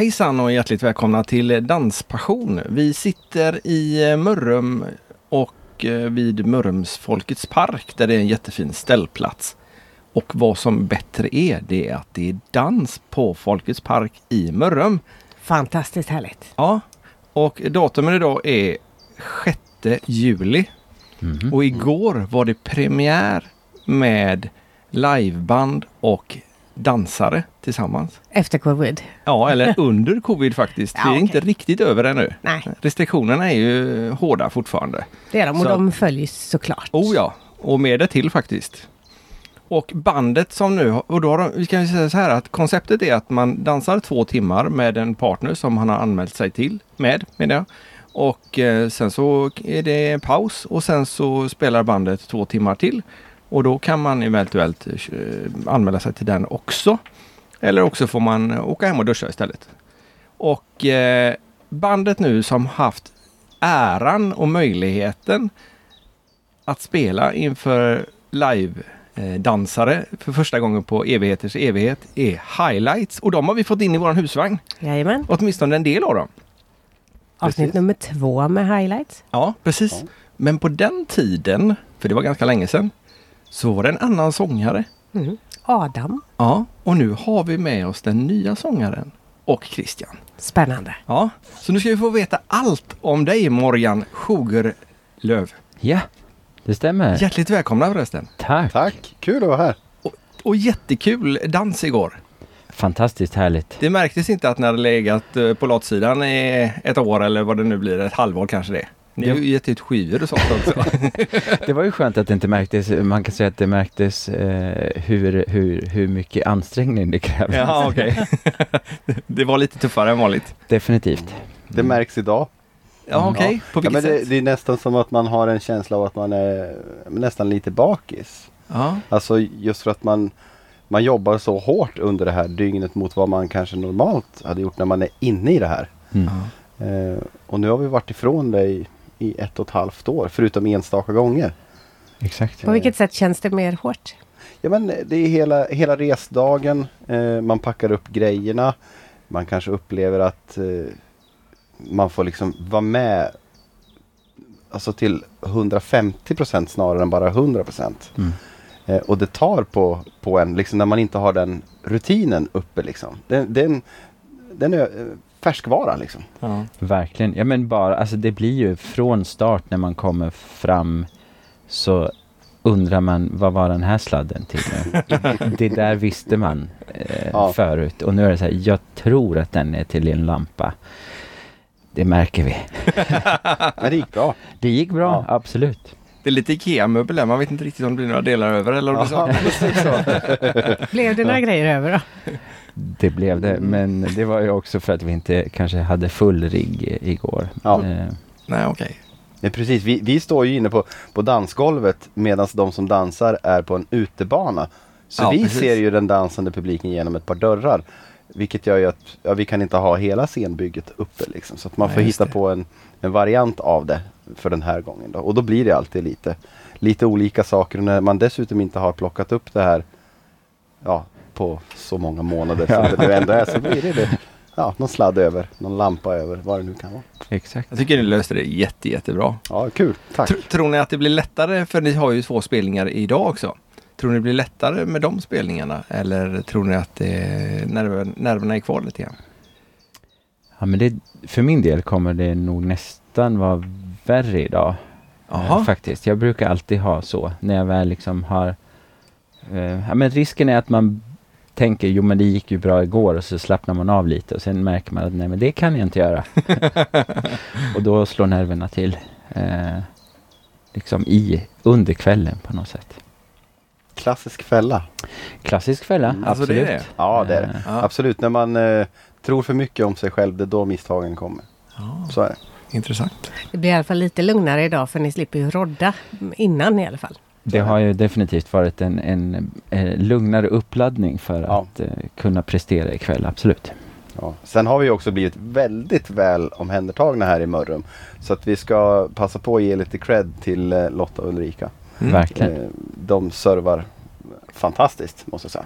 Hejsan och hjärtligt välkomna till Danspassion. Vi sitter i Mörrum och eh, vid Mörrums Folkets park där det är en jättefin ställplats. Och vad som bättre är, det är att det är dans på Folkets park i Mörrum. Fantastiskt härligt. Ja, och datumen idag är 6 juli. Mhm. Och igår var det premiär med liveband och dansare tillsammans. Efter covid. Ja, eller under covid faktiskt. Ja, Vi är inte riktigt över ännu. Nej, Restriktionerna är ju hårda fortfarande. det är de och Så- de följs såklart. Oh ja, och mer det till faktiskt. Och bandet som nu, och då har de, vi kan ju säga så här att konceptet är att man dansar två timmar med en partner som han har anmält sig till, med menar jag. Och eh, sen så är det en paus och sen så spelar bandet två timmar till. Och då kan man eventuellt eh, anmäla sig till den också. Eller också får man åka hem och duscha istället. Och eh, bandet nu som haft äran och möjligheten att spela inför live-dansare för första gången på evigheters evighet är Highlights. Och de har vi fått in i våran husvagn. Jajamän. Åtminstone en del av dem. Avsnitt precis. nummer två med highlights. Ja, precis. Men på den tiden, för det var ganska länge sedan, så var det en annan sångare. Mm. Adam. Ja, och nu har vi med oss den nya sångaren och Christian. Spännande. Ja, så nu ska vi få veta allt om dig Morgan Sjogerlöv. Ja, det stämmer. Hjärtligt välkomna förresten. Tack. Tack, kul att vara här. Och jättekul dans igår. Fantastiskt härligt. Det märktes inte att ni hade legat eh, på lottsidan i ett år eller vad det nu blir, ett halvår kanske det. Ni har ju gett ut skivor och sånt också. Det var ju skönt att det inte märktes. Man kan säga att det märktes eh, hur, hur, hur mycket ansträngning det krävs. ja, okej. det var lite tuffare än vanligt. Definitivt. Det märks idag. Ja, okej. På Ja, vilket men det, sätt? det är nästan som att man har en känsla av att man är nästan lite bakis. Ja, Alltså just för att man, man jobbar så hårt under det här dygnet mot vad man kanske normalt hade gjort när man är inne i det här. Mm. ja. Eh, och nu har vi varit ifrån det i, i ett och ett halvt år, förutom enstaka gånger. Exakt. På vilket sätt känns det mer hårt? Ja men det är hela, hela resdagen, eh, man packar upp grejerna. Man kanske upplever att eh, man får liksom vara med alltså till 150 procent snarare än bara 100 procent. Mm. Eh, och det tar på, på en, liksom när man inte har den rutinen uppe liksom. Den, den, den är eh, färskvara liksom. ja. Verkligen. Ja men bara, alltså det blir ju från start när man kommer fram så undrar man vad var den här sladden till nu? det där visste man eh, Ja. förut och nu är det så här, jag tror att den är till en lampa. Det märker vi. Men det gick bra. Det gick bra, Ja. absolut. Det är lite IKEA-möbel där. Man vet inte riktigt om det blir några delar över eller om det Ja, så. Blev det några grejer över då? Det blev det, men det var ju också för att vi inte kanske hade full rigg igår. Ja. Eh, Nej, okej. Nej, precis. Vi, vi står ju inne på, på dansgolvet medan de som dansar är på en utebana. Så Ja, vi precis. ser ju den dansande publiken genom ett par dörrar. Vilket gör ju att ja, vi kan inte ha hela scenbygget uppe liksom. Så att man Nej, får hitta det. på en, en variant av det för den här gången. Då. Och då blir det alltid lite, lite olika saker. Och när man dessutom inte har plockat upp det här ja, på så många månader som det nu ändå är så blir det, det ja, någon sladd över, någon lampa över, vad det nu kan vara. exakt. Jag tycker ni löste det jätte, jättebra. Ja, kul. Tack. Tr- tror ni att det blir lättare, för ni har ju två spelningar idag också. Tror ni det blir lättare med de spelningarna eller tror ni att det, nerven, nerverna är kvar lite grann? Ja, men det, för min del kommer det nog nästan vara värre idag. eh, Jaha. faktiskt. Jag brukar alltid ha så när jag väl liksom har... Eh, ja, men risken är att man tänker jo men det gick ju bra igår och så slappnar man av lite och sen märker man att nej men det kan jag inte göra. och då slår nerverna till. Eh, liksom i, under kvällen på något sätt. Klassisk fälla. Klassisk fälla, Mm, alltså det är absolut. det? Ja, det är det. Eh, Ja. Absolut, när man eh, tror för mycket om sig själv, det är då misstagen kommer. Ja, Så är det. Intressant. Det blir i alla fall lite lugnare idag för ni slipper ju rodda innan i alla fall. Det har ju definitivt varit en, en, eh, lugnare uppladdning för Ja. att eh, kunna prestera ikväll, absolut. Ja. Sen har vi också blivit väldigt väl omhändertagna här i Mörrum. Så att vi ska passa på att ge lite cred till eh, Lotta och Ulrika. Mm. Verkligen. Eh, de servar fantastiskt måste jag säga.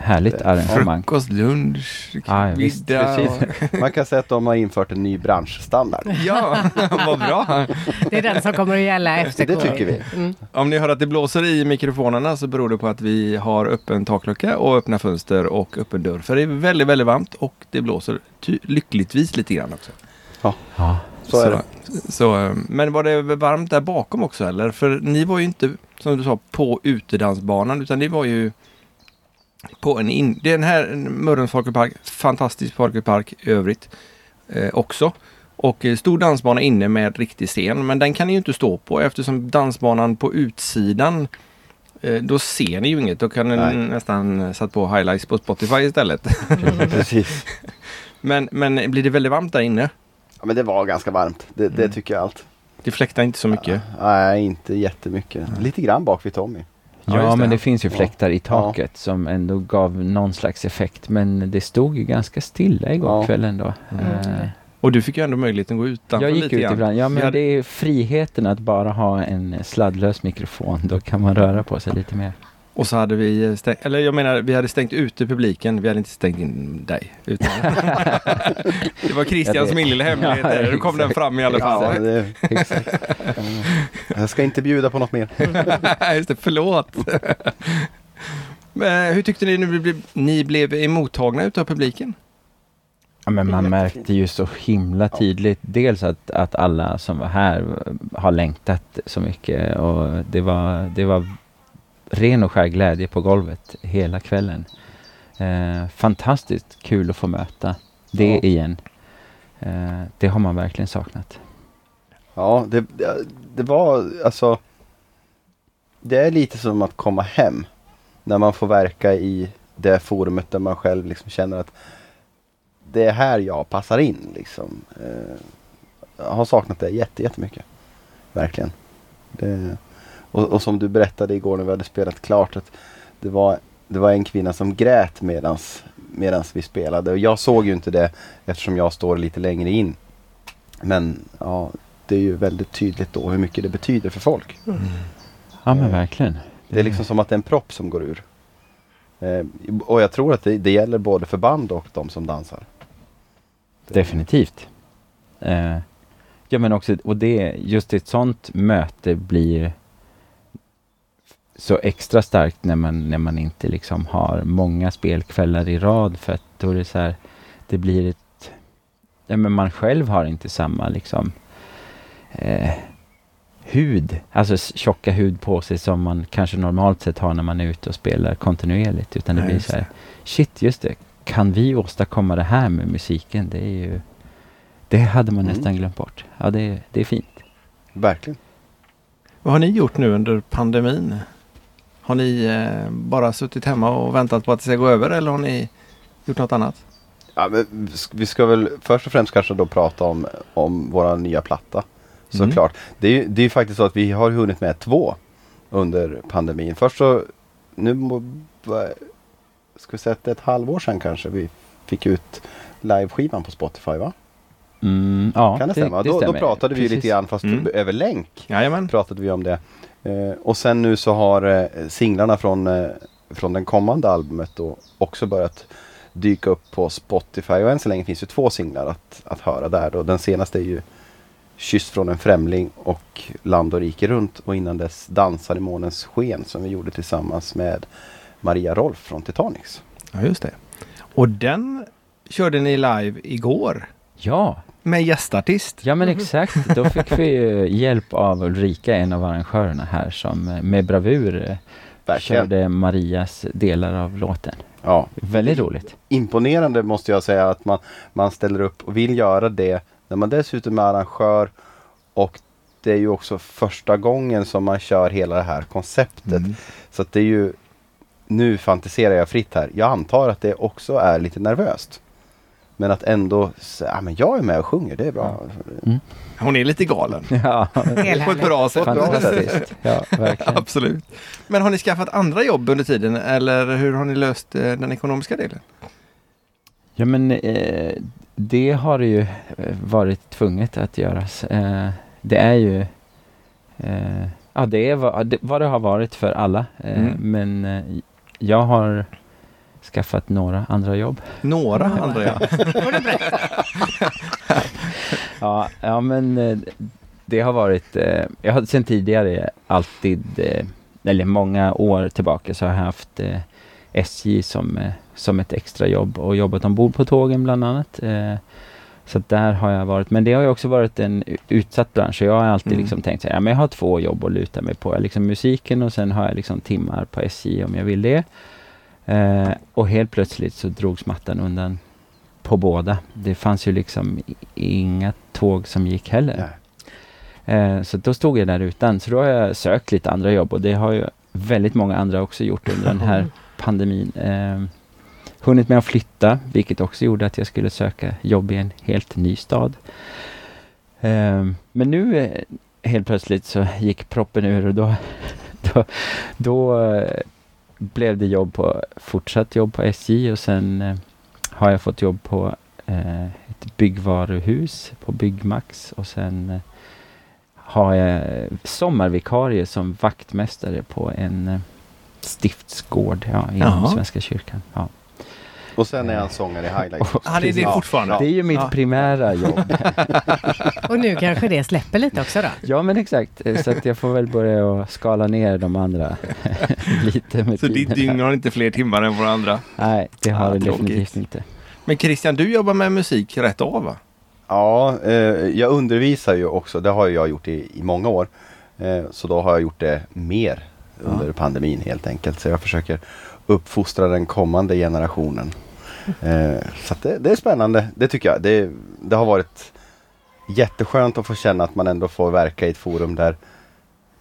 Härligt arrangemang. Frukost, lunch, Ja, ja, visst, middag. precis. och- Man kan säga att de har infört en ny branschstandard. Ja, vad bra. Det är den som kommer att gälla efter Det tycker vi. Mm. Om ni hör att det blåser i mikrofonerna så beror det på att vi har öppen taklucka och öppna fönster och öppen dörr. För det är väldigt, väldigt varmt och det blåser lyckligtvis lite grann också. Ja. Så är det. Så, eh, men var det varmt där bakom också eller? För ni var ju inte, som du sa, på utedansbanan utan ni var ju på en in, den här Mörrums Folkepark, fantastisk folkepark i övrigt eh, också. Och eh, stor dansbana inne med riktig scen. Men den kan ni ju inte stå på eftersom dansbanan på utsidan eh, då ser ni ju inget. Då kan ni nästan satt på highlights på Spotify istället. Precis. men, men blir det väldigt varmt där inne? Ja, men det var ganska varmt. Det, det Mm. tycker jag allt. Det fläktar inte så mycket. Nej, inte jättemycket. Lite grann bak vid Tommy. Ja, Ja, men det. finns ju Ja. fläktar i taket som ändå gav någon slags effekt. Men det stod ju ganska stilla igår Ja. kväll ändå. Mm. Eh, Och du fick ju ändå möjligheten att gå utanför jag gick lite ut ibland. Ja, men hade- det är friheten att bara ha en sladdlös mikrofon. Då kan man röra på sig lite mer. Och så hade vi stängt, eller jag menar vi hade stängt ute publiken. Vi hade inte stängt in dig. Utan det var Christians Ja, det- min lilla hemlighet. Ja. Nu kom den fram i alla Ja, fall. det, Mm. jag ska inte bjuda på något mer. Just det, förlåt. Men hur tyckte ni nu ni blev emottagna utav publiken? Ja, men man märkte ju så himla tydligt dels att, att alla som var här har längtat så mycket och det var, det var ren och skär glädje på golvet hela kvällen. Eh, fantastiskt kul att få möta det Ja. igen. Eh, det har man verkligen saknat. Ja, det, det var alltså. Det är lite som att komma hem. När man får verka i det forumet där man själv liksom känner att det är här jag passar in. Liksom. Eh, jag har saknat det jätte, jättemycket. Verkligen. Det, och, och som du berättade igår när vi hade spelat klart att det var, det var en kvinna som grät medans, medans vi spelade. Och jag såg ju inte det eftersom jag står lite längre in. Men ja, det är ju väldigt tydligt då hur mycket det betyder för folk. Ja men verkligen. Det är liksom som att det är en propp som går ur. Eh, och jag tror att det, det gäller både för band och de som dansar. Det- Definitivt. Eh, ja men också, och det, just ett sånt möte blir så extra starkt när man, när man inte liksom har många spelkvällar i rad för att då är det så här, det blir ett, ja men man själv har inte samma liksom eh, hud, alltså tjocka hud på sig som man kanske normalt sett har när man är ute och spelar kontinuerligt utan det Nej, blir så här, shit just det, kan vi åstadkomma det här med musiken? Det är ju Det hade man Mm. nästan glömt bort. Ja, det, det är fint. Verkligen. Vad har ni gjort nu under pandemin? Har ni eh, bara suttit hemma och väntat på att det ska gå över eller har ni gjort något annat? Ja, men vi ska väl först och främst kanske då prata om, om våra nya platta. Mm. Såklart. Det är ju det är faktiskt så att vi har hunnit med två under pandemin. Först så, nu ska vi säga att det är ett halvår sedan kanske vi fick ut liveskivan på Spotify va? Mm, ja, Kan det, stämma? då, då stämmer. pratade vi Precis. lite grann fast Mm. över länk. Jajamän. pratade vi om det. Eh, och sen nu så har eh, singlarna från, eh, från den kommande albumet då också börjat dyka upp på Spotify. Och än så länge finns det två singlar att, att höra där. Då. Den senaste är ju Kyss från en främling och Land och rike runt. Och innan dess Dansar i månens sken som vi gjorde tillsammans med Maria Rolf från Titanics. Ja, just det. Och den körde ni live igår Ja, med gästartist. ja men exakt. Då fick vi ju hjälp av Ulrika, en av arrangörerna här, som eh, med bravur eh, Verkligen. körde Marias delar av låten. Ja, Väldigt roligt. imponerande måste jag säga att man, man ställer upp och vill göra det när man dessutom är arrangör och det är ju också första gången som man kör hela det här konceptet. Mm. Så att det är ju, nu fantiserar jag fritt här, jag antar att det också är lite nervöst. Men att ändå säga, ah, men jag är med och sjunger, det är bra. Hon är lite galen. Ja, På ett bra sätt. Fantastiskt. Ja, verkligen. Absolut. Men har ni skaffat andra jobb under tiden eller hur har ni löst eh, den ekonomiska delen? Ja men eh, det har det ju eh, varit tvunget att göras. Eh, det är ju eh, Ja det är vad det, vad det har varit för alla. Mm. Men jag har skaffat några andra jobb. Några andra ja. Får du berätta? Ja, ja men eh, det har varit, eh, jag har sedan tidigare alltid, eh, eller många år tillbaka så har jag haft eh, SJ som, eh, som ett extrajobb och jobbat ombord på tågen bland annat. Eh, så att där har jag varit, men det har ju också varit en utsatt bransch. Så jag har alltid Mm. liksom tänkt så här, ja, men jag har två jobb att luta mig på. Jag liksom musiken och sen har jag liksom timmar på SJ om jag vill det. Eh, och helt plötsligt så drogs mattan undan på båda. Det fanns ju liksom inga tåg som gick heller. Eh, så då stod jag där utan. Så då har jag sökt lite andra jobb och det har ju väldigt många andra också gjort under den här pandemin. Eh, hunnit med att flytta, vilket också gjorde att jag skulle söka jobb i en helt ny stad. Eh, men nu eh, helt plötsligt så gick proppen ur och då, då, då eh, blev det jobb på, fortsatt jobb på SJ och sen eh, har jag fått jobb på eh, ett byggvaruhus på Byggmax och sen eh, har jag sommarvikarie som vaktmästare på en eh, stiftsgård ja, inom Jaha. Svenska kyrkan. Ja. Och sen är han sångare i Highlights. Ja, det är det Ja, fortfarande. Det är ju mitt Ja. primära jobb. Och nu kanske det släpper lite också då? ja men exakt, Eh, så att jag får väl börja att skala ner de andra lite med Så ditt dygn har inte fler timmar än våra andra. Nej, det har Ja, det tråkigt. definitivt inte. Men Christian, du jobbar med musik rätt av va? Ja, eh, jag undervisar ju också. Det har ju jag gjort i, i många år. Eh, så då har jag gjort det mer under pandemin helt enkelt. Så jag försöker uppfostra den kommande generationen. Eh, så att det, det är spännande. Det tycker jag. Det, det har varit jätteskönt att få känna att man ändå får verka i ett forum där,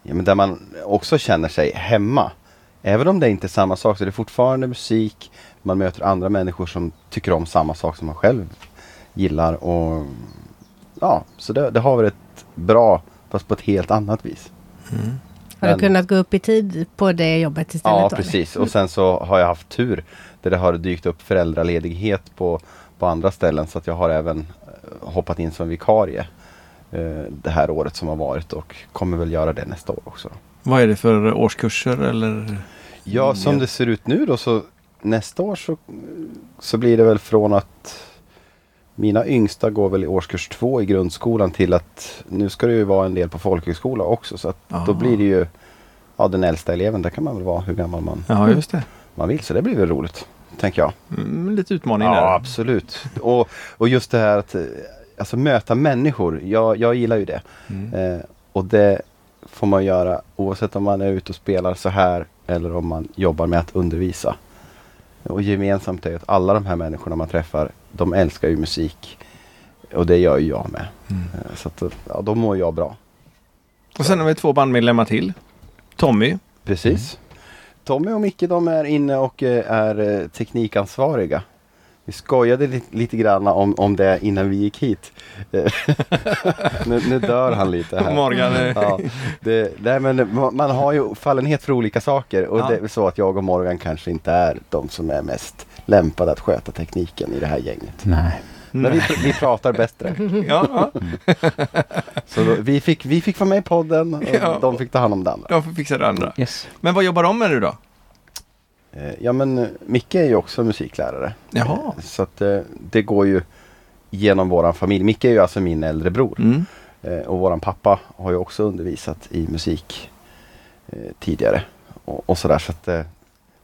ja, men där man också känner sig hemma. Även om det inte är samma sak så är det fortfarande musik. Man möter andra människor som tycker om samma sak som man själv gillar. Och ja, så det, det har varit bra fast på ett helt annat vis. Har du Men- kunnat gå upp i tid på det jobbet istället? Ja, precis. Och sen så har jag haft tur där det har dykt upp föräldraledighet på, på andra ställen. Så att jag har även eh, hoppat in som vikarie eh, det här året som har varit och kommer väl göra det nästa år också. Vad är det för årskurser eller? Ja, som det ser ut nu då så nästa år så, så blir det väl från att mina yngsta går väl i årskurs två i grundskolan till att nu ska det ju vara en del på folkhögskola också. Så att då Aha. blir det ju ja, den äldsta eleven, där kan man väl vara hur gammal man, Ja, just det. Man vill. Så det blir väl roligt, tänker jag. Mm, lite utmaning Ja, där. absolut. Och, och just det här att eh, alltså, möta människor. Jag, jag gillar ju det. Mm. Eh, och det får man göra oavsett om man är ute och spelar så här eller om man jobbar med att undervisa. Och gemensamt är att alla de här människorna man träffar, de älskar ju musik. Och det gör ju jag med. Mm. Eh, Så att, ja, då mår jag bra. Och sen har vi två bandmedlemmar till. Tommy. Precis. Tommy och Micke de är inne och eh, är eh, teknikansvariga. Vi skojade lite, lite grann om, om det innan vi gick hit. Eh, nu, nu dör han lite här. Morgan. Ja, det, nej, men ma- man har ju fallenhet för olika saker och Ja. det är så att jag och Morgan kanske inte är de som är mest lämpade att sköta tekniken i det här gänget. Nej. Men vi, vi pratar bättre. Ja, ja, Så då, vi, fick, vi fick vara med i podden och Ja. de fick ta hand om det andra. de får fixa det andra. Yes. Men vad jobbar de med nu då? Eh, Ja men eh, Micke är ju också musiklärare. Jaha. Eh, Så att eh, det går ju genom våran familj. Micke är ju alltså min äldre bror. Mm. Eh, Och våran pappa har ju också undervisat i musik eh, tidigare. Och, och sådär så att eh,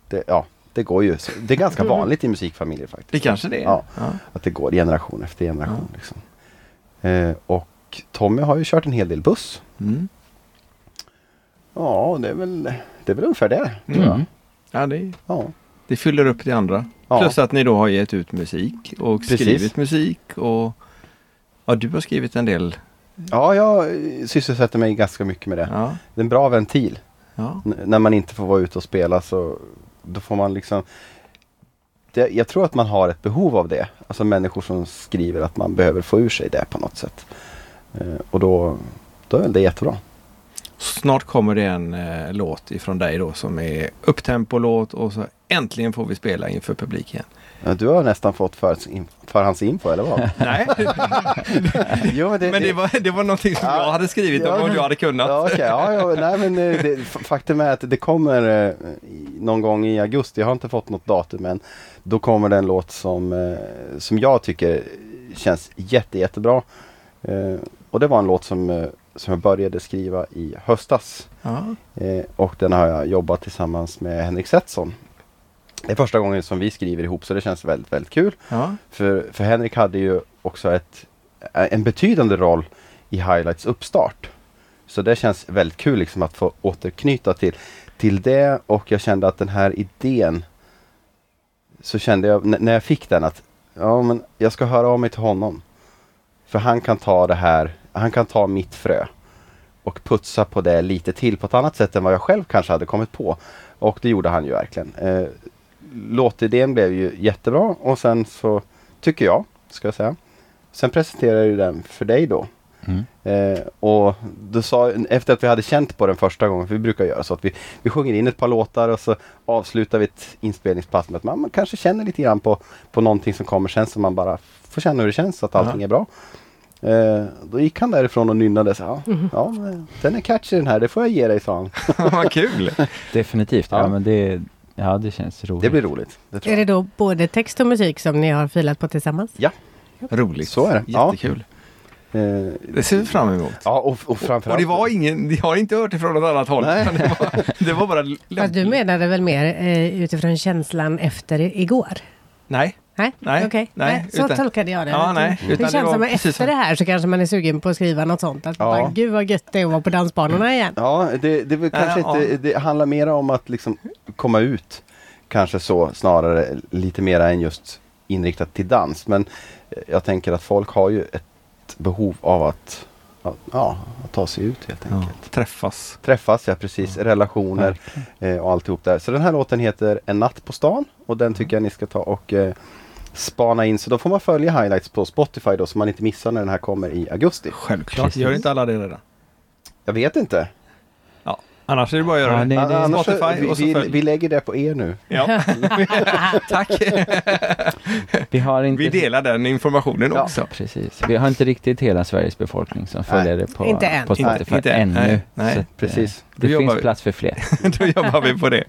det, ja, det går ju. Det är ganska vanligt i musikfamiljer faktiskt. Det kanske det är. Ja. Ja. Att det går generation efter generation. Liksom. Eh, och Tommy har ju kört en hel del buss. Mm. Ja, det är väl, det är väl ungefär det. tror jag. Mm. Ja, det, Ja. det fyller upp det andra. Ja. Plus att ni då har gett ut musik och Precis. skrivit musik och ja, du har skrivit en del. ja, jag sysselsätter mig ganska mycket med det. Ja, Det är en bra ventil. ja. N- när man inte får vara ute och spela så då får man liksom det, Jag tror att man har ett behov av det. Alltså människor som skriver att man behöver få ur sig det på något sätt. Eh, och då, då är väl det jättebra. Snart kommer det en eh, låt ifrån dig då som är upptempo-låt och så äntligen får vi spela inför publik igen. Ja, du har nästan fått för, förhandsinfo eller vad? Nej, jo, men det, men det var, det var någonting som Ja. jag hade skrivit Ja, om du hade kunnat. Ja, okej. ja, ja, nej, men eh, det, faktum är att det kommer eh, någon gång i augusti. Jag har inte fått något datum än. Då kommer det en låt som, eh, som jag tycker känns jätte, jättebra. Eh, och det var en låt som, eh, som jag började skriva i höstas. Ja. Och den har jag jobbat tillsammans med Henrik Setson. Det är första gången som vi skriver ihop så det känns väldigt, väldigt kul. Ja. För, för Henrik hade ju också ett, en betydande roll i Highlights uppstart. Så det känns väldigt kul liksom att få återknyta till, till det och jag kände att den här idén så kände jag när jag fick den att ja, men jag ska höra av mig till honom. För han kan ta det här, han kan ta mitt frö och putsa på det lite till på ett annat sätt än vad jag själv kanske hade kommit på. Och det gjorde han ju verkligen. Eh, låtidén blev ju jättebra och sen så tycker jag, ska jag säga. Sen presenterade jag den för dig då. Mm. Eh, och du sa, efter att vi hade känt på den första gången, för vi brukar göra så att vi, vi sjunger in ett par låtar och så avslutar vi ett inspelningspass med att man, man kanske känner lite grann på, på någonting som kommer sen så man bara får känna hur det känns, så att allting Ja. är bra. Eh, då gick han därifrån och nynnade. Så, ja, ja, men den är catchy den här, det får jag ge dig, sa han. Vad kul! Definitivt. Ja. Ja. men det, ja, det känns roligt. Det blir roligt. Det tror Är det då både text och musik som ni har filat på tillsammans? Roligt. Så är det. Ja. Jättekul. Eh, Det ser vi fram emot. ja, och, och framförallt. Och det var ingen, jag har inte hört det från något annat håll. Det, var, det var bara lämpligt. Fast du menade väl mer eh, utifrån känslan efter igår? Nej. Nej, Nej, okej. nej, Nej, så utan- tolkade jag det. Ja, nej, det utan det känns var som att efter det här så kanske man är sugen på att skriva något sånt. Att Ja. bara, gud vad gött det är att vara på dansbanorna igen. Ja, det, det kanske ja. inte, det handlar mer om att liksom komma ut. Kanske så snarare lite mer än just inriktat till dans. Men jag tänker att folk har ju ett behov av att, att, ja, att ta sig ut helt Ja, enkelt. träffas. Träffas, ja precis, relationer eh, och alltihop där. Så den här låten heter En natt på stan och den tycker jag ni ska ta och eh, spana in. Så då får man följa highlights på Spotify då så man inte missar när den här kommer i augusti. Självklart. Precis. Gör inte alla det redan? Jag vet inte. Ja. Annars är det bara att göra Ja, det. nej, det- Annars Spotify och så vi, vi, vi lägger det på er nu. Ja. Tack! Vi har inte... Vi delar den informationen Ja. också. Precis. Vi har inte riktigt hela Sveriges befolkning som följer det på, Inte än. på Spotify inte än. ännu. Nej, nej, att, eh, precis. Det Då finns vi. plats för fler. Då jobbar vi på det.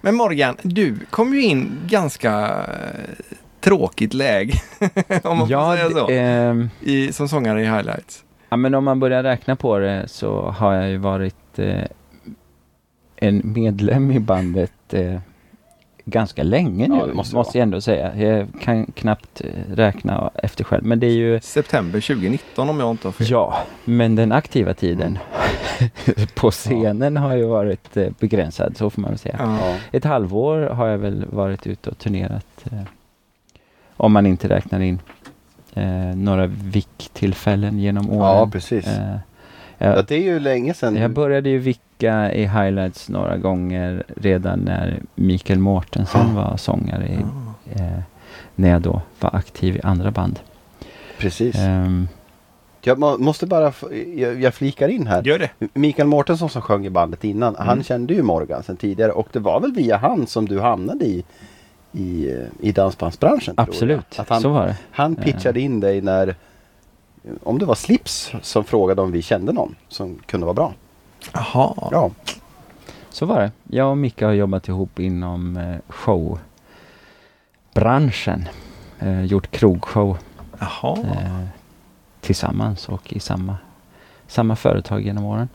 Men Morgan, du kom ju in ganska eh, tråkigt läge. om man får säga så. ehm, I, som sångare i Highlights. Ja, men om man börjar räkna på det så har jag ju varit eh, en medlem i bandet eh, ganska länge nu, Ja, det måste måste, jag ändå säga. Jag kan knappt eh, räkna efter själv, men det är ju September 2019 om jag inte har fel. Ja, men den aktiva tiden på scenen har ju varit eh, begränsad, så får man väl säga. Ja. Ja. Ett halvår har jag väl varit ute och turnerat. Eh, om man inte räknar in eh, några vick-tillfällen genom åren. ja, precis. Eh, Ja, jag, det är ju länge sedan. jag började ju vicka i highlights några gånger redan när Mikael Mårtensson var sångare. I, Ja. eh, när jag då var aktiv i andra band. Precis. Ehm, Jag må, måste bara, jag, jag flikar in här. Gör det. Mikael Mårtensson som sjöng i bandet innan, han Mm. kände ju Morgan sedan tidigare och det var väl via han som du hamnade i, i, eh, i dansbandsbranschen? tror jag. absolut, Att han, så var det. han pitchade in dig när, om det var Slips som frågade om vi kände någon som kunde vara bra. Jaha. Ja, Så var det. Jag och Micke har jobbat ihop inom eh, showbranschen. Eh, gjort krogshow Jaha. eh, tillsammans och i samma, samma företag genom åren.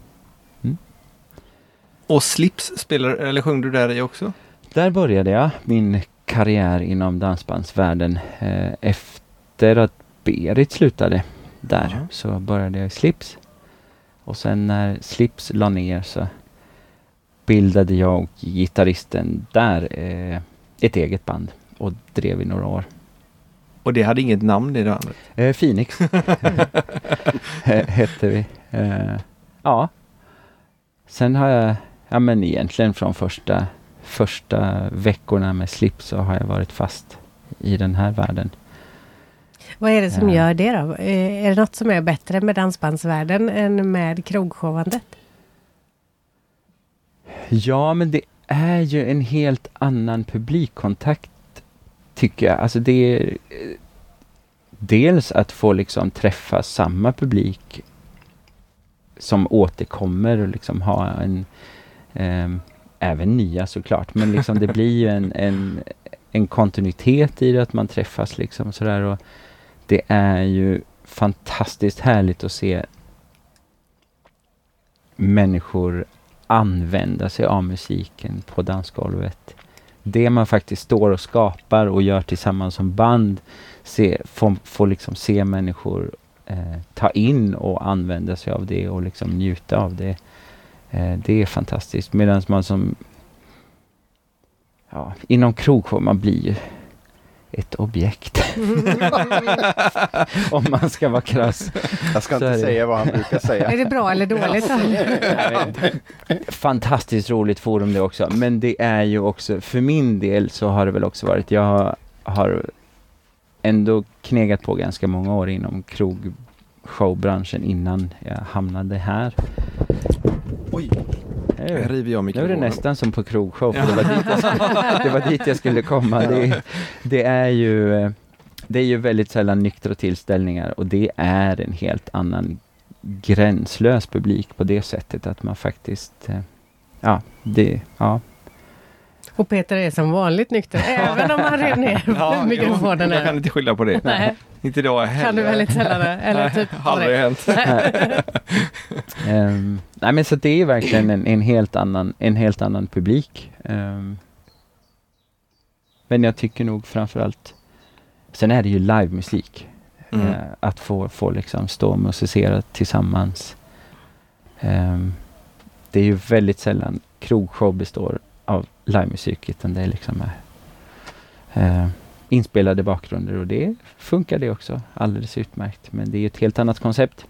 Och Slips spelar, eller sjöng du där i också? Där började jag min karriär inom dansbandsvärlden. Eh, efter att Berit slutade där Jaha. så började jag i Slips. Och sen när Slips la ner så bildade jag och gitarristen där eh, ett eget band och drev i några år. Och det hade inget namn det bandet? Eh, Phoenix hette vi. Eh, ja. Sen har jag, ja men egentligen från första, första veckorna med Slips så har jag varit fast i den här världen. Vad är det som gör det då? Eh, Är det något som är bättre med dansbandsvärlden än med krogshowandet? Ja, men det är ju en helt annan publikkontakt tycker jag. Alltså det är eh, dels att få liksom träffa samma publik som återkommer och liksom ha en eh, även nya såklart, men liksom det blir ju en, en, en kontinuitet i det att man träffas liksom sådär och det är ju fantastiskt härligt att se människor använda sig av musiken på dansgolvet. Det man faktiskt står och skapar och gör tillsammans som band se, får, får liksom se människor eh, ta in och använda sig av det och liksom njuta av det. Eh, det är fantastiskt. Medan man som ja, inom krogshow, man blir ju ett objekt. Om man ska vara krass. Jag ska inte säga vad han brukar säga. Är det bra eller dåligt? Fantastiskt roligt forum det också. Men det är ju också, för min del så har det väl också varit, jag har, har ändå knegat på ganska många år inom krogshowbranschen innan jag hamnade här. Oj, Nu här river jag nu är det nästan som på krogshow, för det var dit jag skulle, det var dit jag skulle komma. Det, det är ju det är ju väldigt sällan nyktra tillställningar och det är en helt annan gränslös publik på det sättet att man faktiskt, eh, ja, det, ja. Och Peter är som vanligt nykter, även om han rev ner Ja, mikrofonen. jag kan inte skylla på det. Nej, Inte idag heller. kan du väldigt sällan eller typ Aldrig hänt. Ehm, nej men så det är verkligen en, en, helt annan, en helt annan publik. Ehm, men jag tycker nog framförallt, sen är det ju livemusik. Mm. Eh, att få, få liksom stå och musicera tillsammans. Ehm, det är ju väldigt sällan krogshow består livemusik utan det är liksom eh, eh, inspelade bakgrunder och det funkar det också alldeles utmärkt. Men det är ju ett helt annat koncept.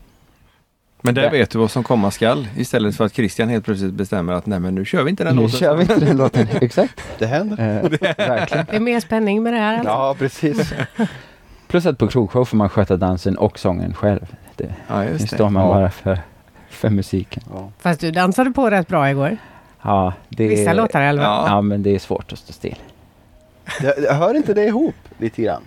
Men där vet du vad som komma skall. Istället för att Christian helt plötsligt bestämmer att nej men nu kör vi inte den Nu låten. kör vi inte den låten. Exakt. Det händer. Eh, verkligen. Det är mer spänning med det här alltså. Ja, precis. Plus att på krogshow får man sköta dansen och sången själv. Det, Ja, nu det. står man Ja. bara för, för musiken. Ja. Fast du dansade på rätt bra igår. Ja, det Vissa är, låtar i alla fall. Ja. Ja, men det är svårt att stå still. Det, hör inte det ihop lite grann?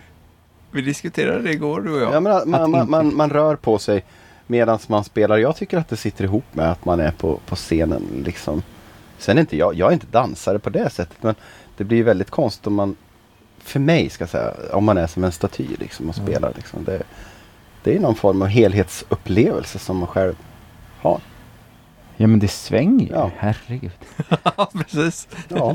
Vi diskuterade det igår du och jag. Jag menar, man, man, man, man rör på sig medan man spelar. Jag tycker att det sitter ihop med att man är på, på scenen. Liksom. Sen är inte jag, jag är inte dansare på det sättet. Men det blir väldigt konstigt om man, för mig ska jag säga, om man är som en staty liksom, och Mm. spelar. Liksom. Det, det är någon form av helhetsupplevelse som man själv har. Ja, men det svänger ju. Ja. Herregud. Ja, precis. Ja,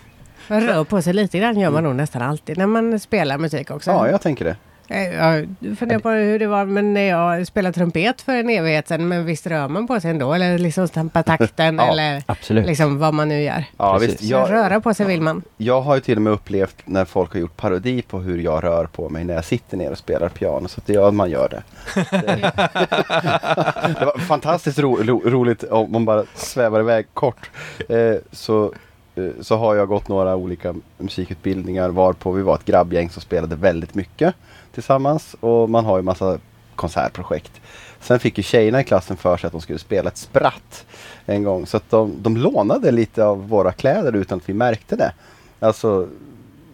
Man rör på sig lite grann gör man nog nästan alltid när man spelar musik också. ja jag tänker det. Eh, Jag funderar på hur det var men när jag spelade trumpet för en evighet sedan. Men visst rör man på sig ändå? Eller liksom stampa takten Ja, eller Absolut. liksom vad man nu gör. Ja, Precis. visst, jag, röra på sig vill man. Jag har ju till och med upplevt när folk har gjort parodi på hur jag rör på mig när jag sitter ner och spelar piano. Så att ja, man gör det. Det, det var fantastiskt ro, ro, roligt om man bara svävar iväg kort. Eh, så, eh, så har jag gått några olika musikutbildningar varpå vi var ett grabbgäng som spelade väldigt mycket tillsammans. Och man har ju massa konsertprojekt. Sen fick ju tjejerna i klassen för sig att de skulle spela ett spratt en gång. Så att de, de lånade lite av våra kläder utan att vi märkte det. Alltså,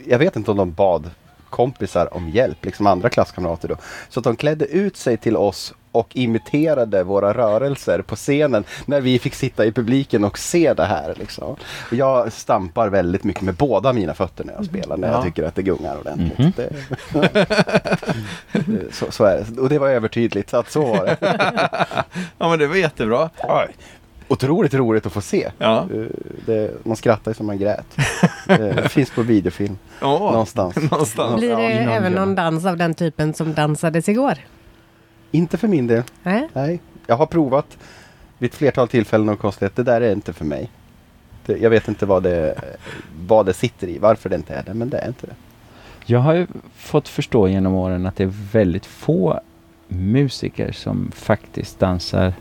jag vet inte om de bad kompisar om hjälp, liksom andra klasskamrater då. Så att de klädde ut sig till oss och imiterade våra rörelser på scenen när vi fick sitta i publiken och se det här. Liksom. Jag stampar väldigt mycket med båda mina fötter när jag spelar, när Ja. jag tycker att det gungar ordentligt. Mhm. Det, så, så är det. Och det var övertydligt att så var det. Ja men det var jättebra. Oj. Otroligt roligt att få se. Ja. Eh, Det, man skrattar ju som man grät. Det finns på videofilm Ja, någonstans. någonstans. Blir det någon även någon dans av den typen som dansades igår? Inte för min del. Nej? Nej. Jag har provat vid ett flertal tillfällen och konstaterat det där är inte för mig. Det, jag vet inte vad det, vad det sitter i, varför det inte är det, men det är inte det. Jag har ju fått förstå genom åren att det är väldigt få musiker som faktiskt dansar.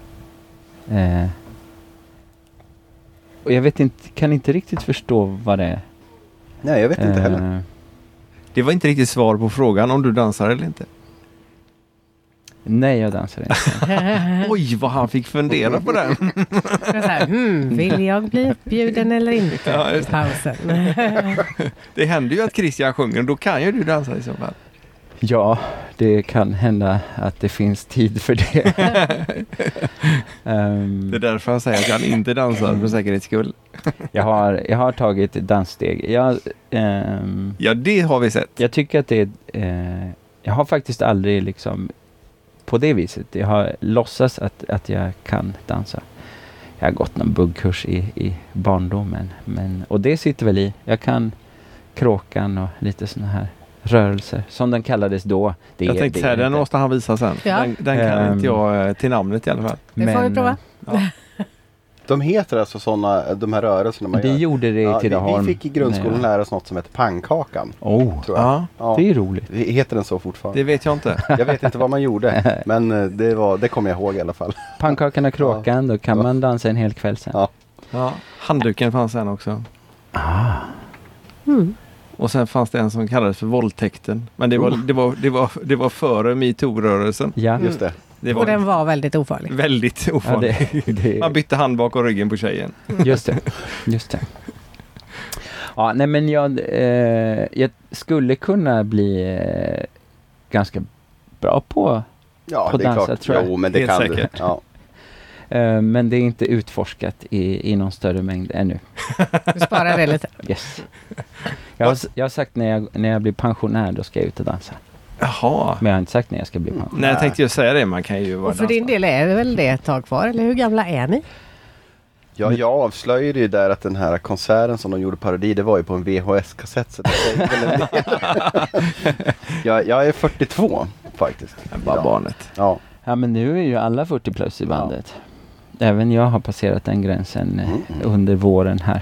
Eh, och jag vet inte, kan inte riktigt förstå vad det är. Nej, jag vet inte heller. Eh, Det var inte riktigt svar på frågan om du dansar eller inte. Nej, jag dansar inte. Oj, vad han fick fundera på den. Så här, hmm, vill jag bli uppbjuden eller inte? Ja, just det. Pausen. Det händer ju att Christian sjunger och då kan ju du dansa i så fall. Ja, det kan hända att det finns tid för det. Ehm, Det är därför han säger att han inte dansar för säkerhets skull. jag, har, jag har tagit danssteg. Jag, ehm, Ja, det har vi sett. jag tycker att det är... Eh, jag har faktiskt aldrig liksom på det viset. Jag har låtsats att, att jag kan dansa. Jag har gått någon buggkurs i, i barndomen. Men, och det sitter väl i. Jag kan kråkan och lite sådana här rörelser. Som den kallades då. Det Jag är- tänkte det säga, den måste han visa sen. Ja. Den, den kan Ehm. inte jag eh, till namnet i alla fall. Det får vi prova. De heter alltså sådana, de här rörelserna man Vi gör. gjorde det i Ja, vi, vi fick i grundskolan Nej. lära oss något som heter pannkakan. Oh, Tror jag. Ja, Ja. det är ju roligt. Heter den så fortfarande? det vet jag inte. Jag vet inte vad man gjorde, men eh, det, var, det kommer jag ihåg i alla fall. Pannkakan och kråkan, då kan man dansa en hel kväll sen. Ja. Ja, handduken fanns sen också. Ah. Mm. Och sen fanns det en som kallades för våldtäkten. Men det var, det var, det var, det var före metoo-rörelsen. Ja, Just det. Det Och den var var väldigt ofarlig. väldigt ja ofarligt. det, det, Man bytte hand bakom ryggen på tjejen. Just det. Just det. Ja, nej men jag, eh, jag skulle kunna bli eh, ganska bra på, Ja, På det är dansa, klart. tror jag. Jo, men det Helt kan säkert. du. Ja. eh, men det är inte utforskat i, i någon större mängd ännu. Du sparar det lite. Yes. Jag har, jag har sagt när jag, när jag blir pensionär, då ska jag ut och dansa. Jaha. Men jag har inte sagt när jag ska bli pensionär. Nej, jag tänkte ju säga det. Man kan ju vara Och för din del är det väl det ett tag kvar? Eller hur gamla är ni? Ja, jag avslöjade ju där att den här konserten som de gjorde parodi, det var ju på en VHS-kassett. Så det säger väl en del. jag, jag är 42 faktiskt. Bara Ja. barnet. Ja. Ja, men nu är ju alla 40 plus i bandet. Även jag har passerat den gränsen eh, Mm, under våren här.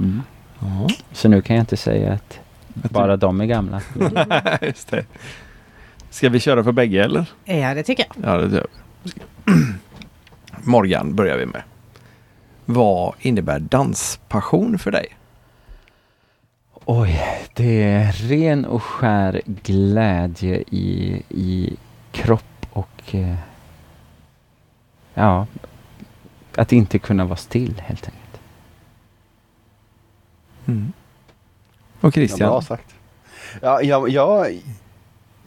Mm. Ja. Så nu kan jag inte säga att bara de är gamla. Just det. Ska vi köra för bägge eller? Ja, det tycker jag. Ja, det. Morgan börjar vi med. Vad innebär danspassion för dig? Oj, det är ren och skär glädje i, i kropp och eh, ja, att inte kunna vara still helt enkelt. Mm. Och Ja, Christian? bra sagt. Ja, jag, jag,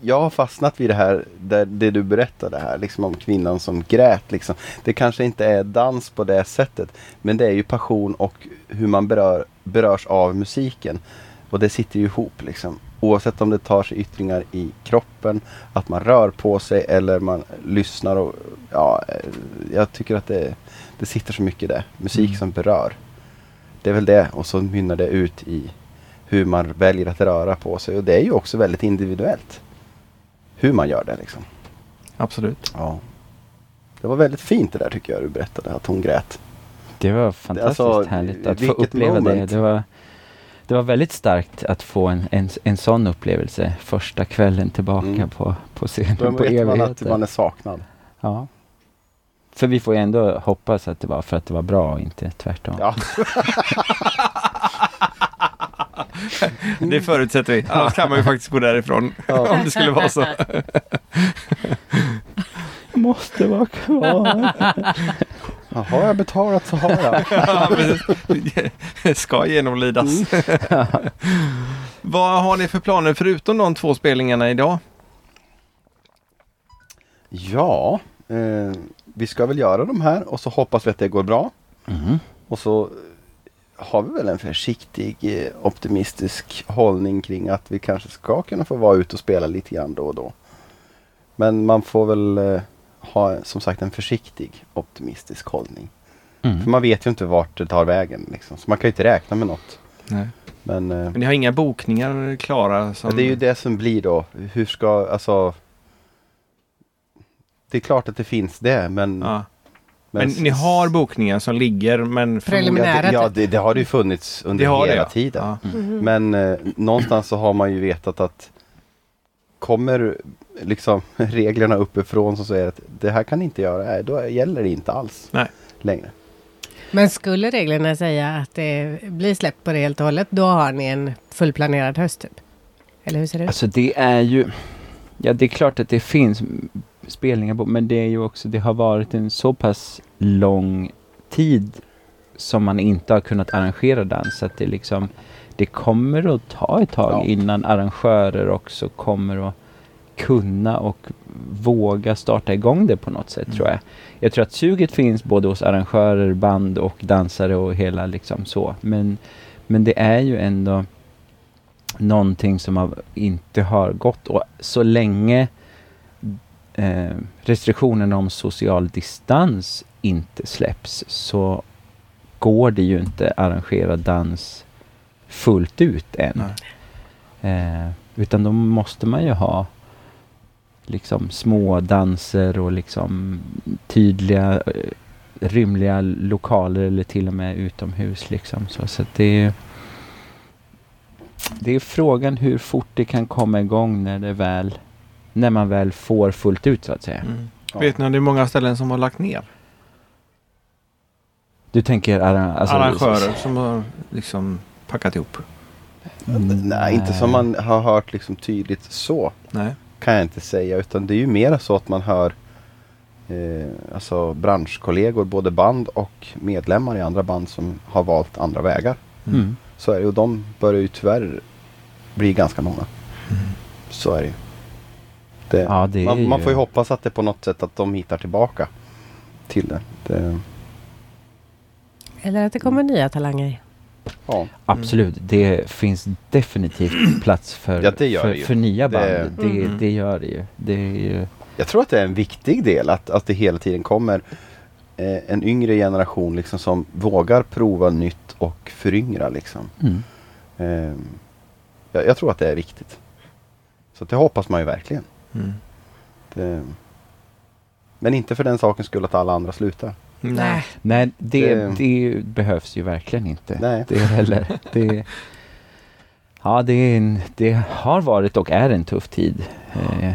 jag har fastnat vid det här, det, det du berättade här, liksom om kvinnan som grät. Liksom. Det kanske inte är dans på det sättet, men det är ju passion och hur man berör, berörs av musiken. Och det sitter ju ihop liksom. Oavsett om det tar sig yttringar i kroppen, att man rör på sig eller man lyssnar. Och, ja, jag tycker att det, det sitter så mycket där. Musik Mm. som berör. Det är väl det och så mynnar det ut i hur man väljer att röra på sig. Och det är ju också väldigt individuellt. Hur man gör det liksom. Absolut. Ja. Det var väldigt fint det där tycker jag du berättade, att hon grät. Det var fantastiskt Alltså, härligt att få uppleva det. moment. Det var, det var väldigt starkt att få en, en, en sån upplevelse första kvällen tillbaka Mm. på, på scenen Då på vet man att man är saknad. Ja. För vi får ju ändå hoppas att det var för att det var bra och inte tvärtom. Ja. Det förutsätter vi. Annars kan man ju faktiskt gå därifrån. Om det skulle vara så. Måste vara kvar. Har jag betalat så har jag. Ja, men Ska genomlidas. Vad har ni för planer förutom de två spelningarna idag? Ja, eh, vi ska väl göra de här och så hoppas vi att det går bra. Mm. Och så har vi väl en försiktig eh, optimistisk hållning kring att vi kanske ska kunna få vara ute och spela lite grann då och då. Men man får väl eh, ha som sagt en försiktig optimistisk hållning. För Mm. man vet ju inte vart det tar vägen. Liksom. Så man kan ju inte räkna med något. Nej. Men, eh, Men ni har inga bokningar klara? Som... det är ju det som blir då. Hur ska, alltså. Det är klart att det finns det men. Ja. Men ni har bokningar som ligger men... Preliminära. Ja, det, ja typ. det, har det ju funnits under Det har det, hela ja. tiden. Ja. Mhm. Men eh, någonstans så har man ju vetat att kommer liksom reglerna uppifrån som säger att det här kan ni inte göra, då gäller det inte alls Nej. längre. Men skulle reglerna säga att det blir släppt på det helt och hållet, då har ni en fullplanerad höst typ? Eller hur ser det ut? Alltså det är ju... Ja, det är klart att det finns spelningar på. Men det är ju också, det har varit en så pass lång tid som man inte har kunnat arrangera dans. Så att det liksom, det kommer att ta ett tag Ja. innan arrangörer också kommer att kunna och våga starta igång det på något sätt tror jag. Jag tror att suget finns både hos arrangörer, band och dansare och hela liksom så. Men, men det är ju ändå någonting som har, inte har gått. Och så länge eh, restriktionerna om social distans inte släpps så går det ju inte arrangera dans fullt ut än. Eh, utan då måste man ju ha liksom små danser och liksom tydliga eh, rymliga lokaler eller till och med utomhus liksom. Så, så det är det är frågan hur fort det kan komma igång när det väl när man väl får fullt ut så att säga. Mm. Ja. Vet ni om det är många ställen som har lagt ner? Du tänker arra- alltså, Arrangörer som har liksom packat ihop? Mm, Nej, inte som man har hört liksom tydligt så. Nej. Kan jag inte säga. Utan det är ju mer så att man hör eh, alltså branschkollegor, både band och medlemmar i andra band som har valt andra vägar. Mm. Så är det. Och de börjar ju tyvärr bli ganska många. Mm. Så är det ju. Det, Ja, det man, man får ju hoppas att det på något sätt att de hittar tillbaka till det. det Eller att det kommer nya talanger. ja. Absolut, det finns definitivt plats för, Ja, för, för nya band. Det- Det, Mm. det, gör det ju. Det ju Jag tror att det är en viktig del att, att det hela tiden kommer eh, en yngre generation liksom som vågar prova nytt och föryngra. Liksom. mm. Eh, jag, jag tror att det är viktigt. Så det hoppas man ju verkligen. Mm. Det, men inte för den sakens skull att alla andra slutar. Nej. Nej, det, Det- det behövs ju verkligen inte. Nej. Det är heller, det, ja, det, är en, det har varit och är en tuff tid. Eh,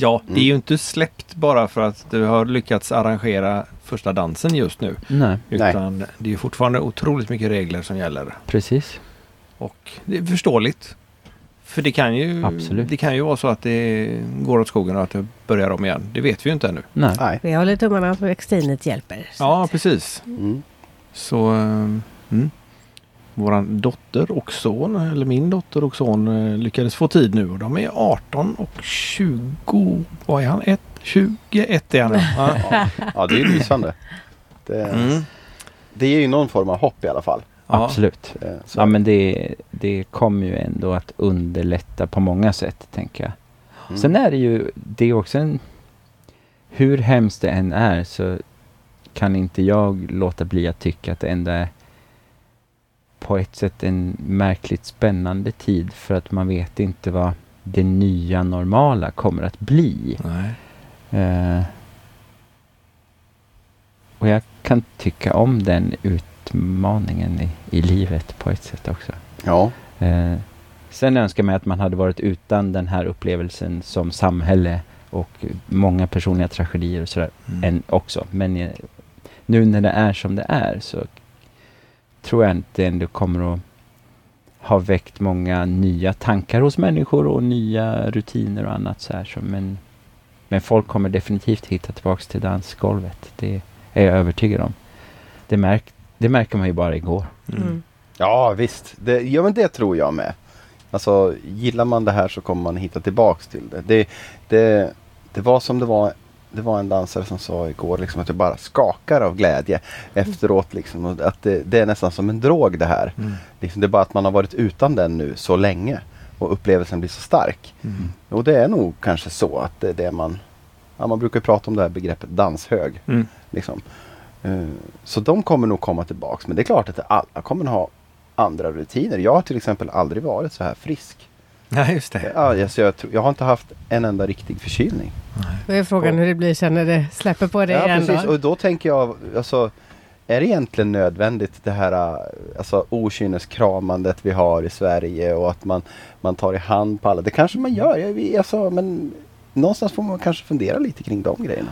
Ja, det är Mm. ju inte släppt bara för att du har lyckats arrangera första dansen just nu. nej, Utan det är fortfarande otroligt mycket regler som gäller. precis. Och det är förståeligt. För det kan ju, Absolut. det kan ju vara så att det går åt skogen och att det börjar om igen. Det vet vi ju inte ännu. Nej. Nej. Vi håller tummarna på Extinet hjälper. Så Ja, precis. Mm. Så eh, mm. våran dotter och son, eller min dotter och son eh, lyckades få tid nu och de är 18 och 20. Vad är han? Ett, 21 är han. Ja. Ja. ja, det är ju lysande. Det, Mm. det ger ju någon form av hopp i alla fall. Ja. Absolut. Det, så. Ja, men det, det kommer ju ändå att underlätta på många sätt, tänker jag. Mm. Sen är det ju, det är också en... Hur hemskt det än är så kan inte jag låta bli att tycka att det ändå är på ett sätt en märkligt spännande tid för att man vet inte vad det nya normala kommer att bli. Nej. Eh, och jag kan tycka om den utmaningen i, i livet på ett sätt också. Ja, Eh, sen önskar mig att man hade varit utan den här upplevelsen som samhälle och många personliga tragedier och sådär Mm. än också. Men eh, nu när det är som det är så tror jag det ändå kommer att ha väckt många nya tankar hos människor och nya rutiner och annat så här. Så, men, men folk kommer definitivt hitta tillbaks till dansgolvet. Det är jag övertygad om. Det, märk, det märker man ju bara igår. Mm. ja visst. Det, ja, men det tror jag med. Alltså, gillar man det här så kommer man hitta tillbaks till det. Det, det, det var som det var det var en dansare som sa igår liksom att jag bara skakar av glädje efteråt. Liksom, och att det, det är nästan som en drog det här. Mm. Liksom, det är bara att man har varit utan den nu så länge och upplevelsen blir så stark. Mm. Och det är nog kanske så att det är det man... Ja, man brukar prata om det här begreppet danshög. Mm. Liksom. Eh, Så de kommer nog komma tillbaks. Men det är klart att alla kommer ha andra rutiner. Jag har till exempel aldrig varit så här frisk. Nej, just det. Ja, alltså jag, tror- jag har inte haft en enda riktig förkylning. Då är frågan hur det blir sen när det släpper på det Ja, igen. precis. Då. Och då tänker jag, alltså, är det egentligen nödvändigt det här alltså, okynneskramandet vi har i Sverige och att man, man tar i hand på alla? Det kanske man gör, jag, alltså, men någonstans får man kanske fundera lite kring de grejerna.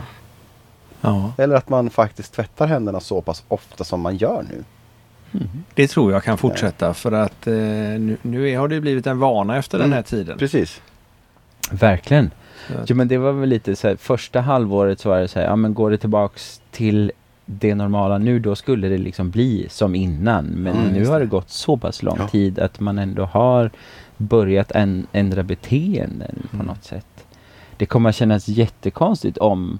Ja, Eller att man faktiskt tvättar händerna så pass ofta som man gör nu. det tror jag kan fortsätta för att eh, nu, nu har det blivit en vana efter den här tiden. Precis. Verkligen. Jo men det var väl lite så här, första halvåret så var det så här, ja men går det tillbaks till det normala nu då skulle det liksom bli som innan. Men Mm, nu har det. det gått så pass lång Ja. tid att man ändå har börjat en, ändra beteenden på Mm. något sätt. Det kommer att kännas jättekonstigt om,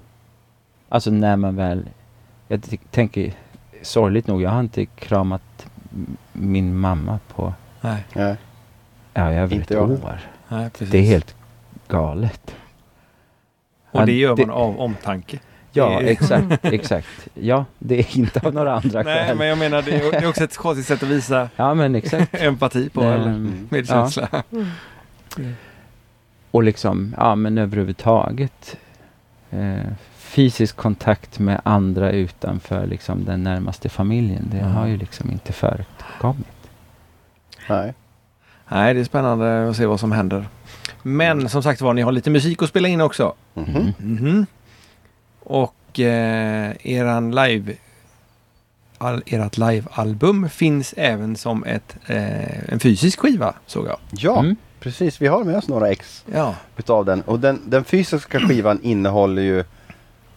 alltså när man väl, jag tänker sorgligt nog, jag har inte kramat min mamma på, Nej, Nej. ja över Inte ett jag. år. nej precis. Det är helt galet. Och det gör det- man av omtanke. Ja, exakt, exakt. Ja, det är inte av några andra Nej, skäl. men jag menar det är, också ett konstigt sätt att visa Ja, men exakt. empati på. Nej, eller mm. medkänsla. Och liksom, ja men överhuvudtaget eh, fysisk kontakt med andra utanför liksom den närmaste familjen. Det Mm. har ju liksom inte förekommit. Nej. Nej, det är spännande att se vad som händer. Men som sagt var, ni har lite musik att spela in också. Mhm. Mhm. Och eh, eran live all, ert live-album finns även som ett, eh, en fysisk skiva såg jag. Ja, Mm. precis. Vi har med oss några ex Ja, utav den. Och den, den fysiska skivan innehåller ju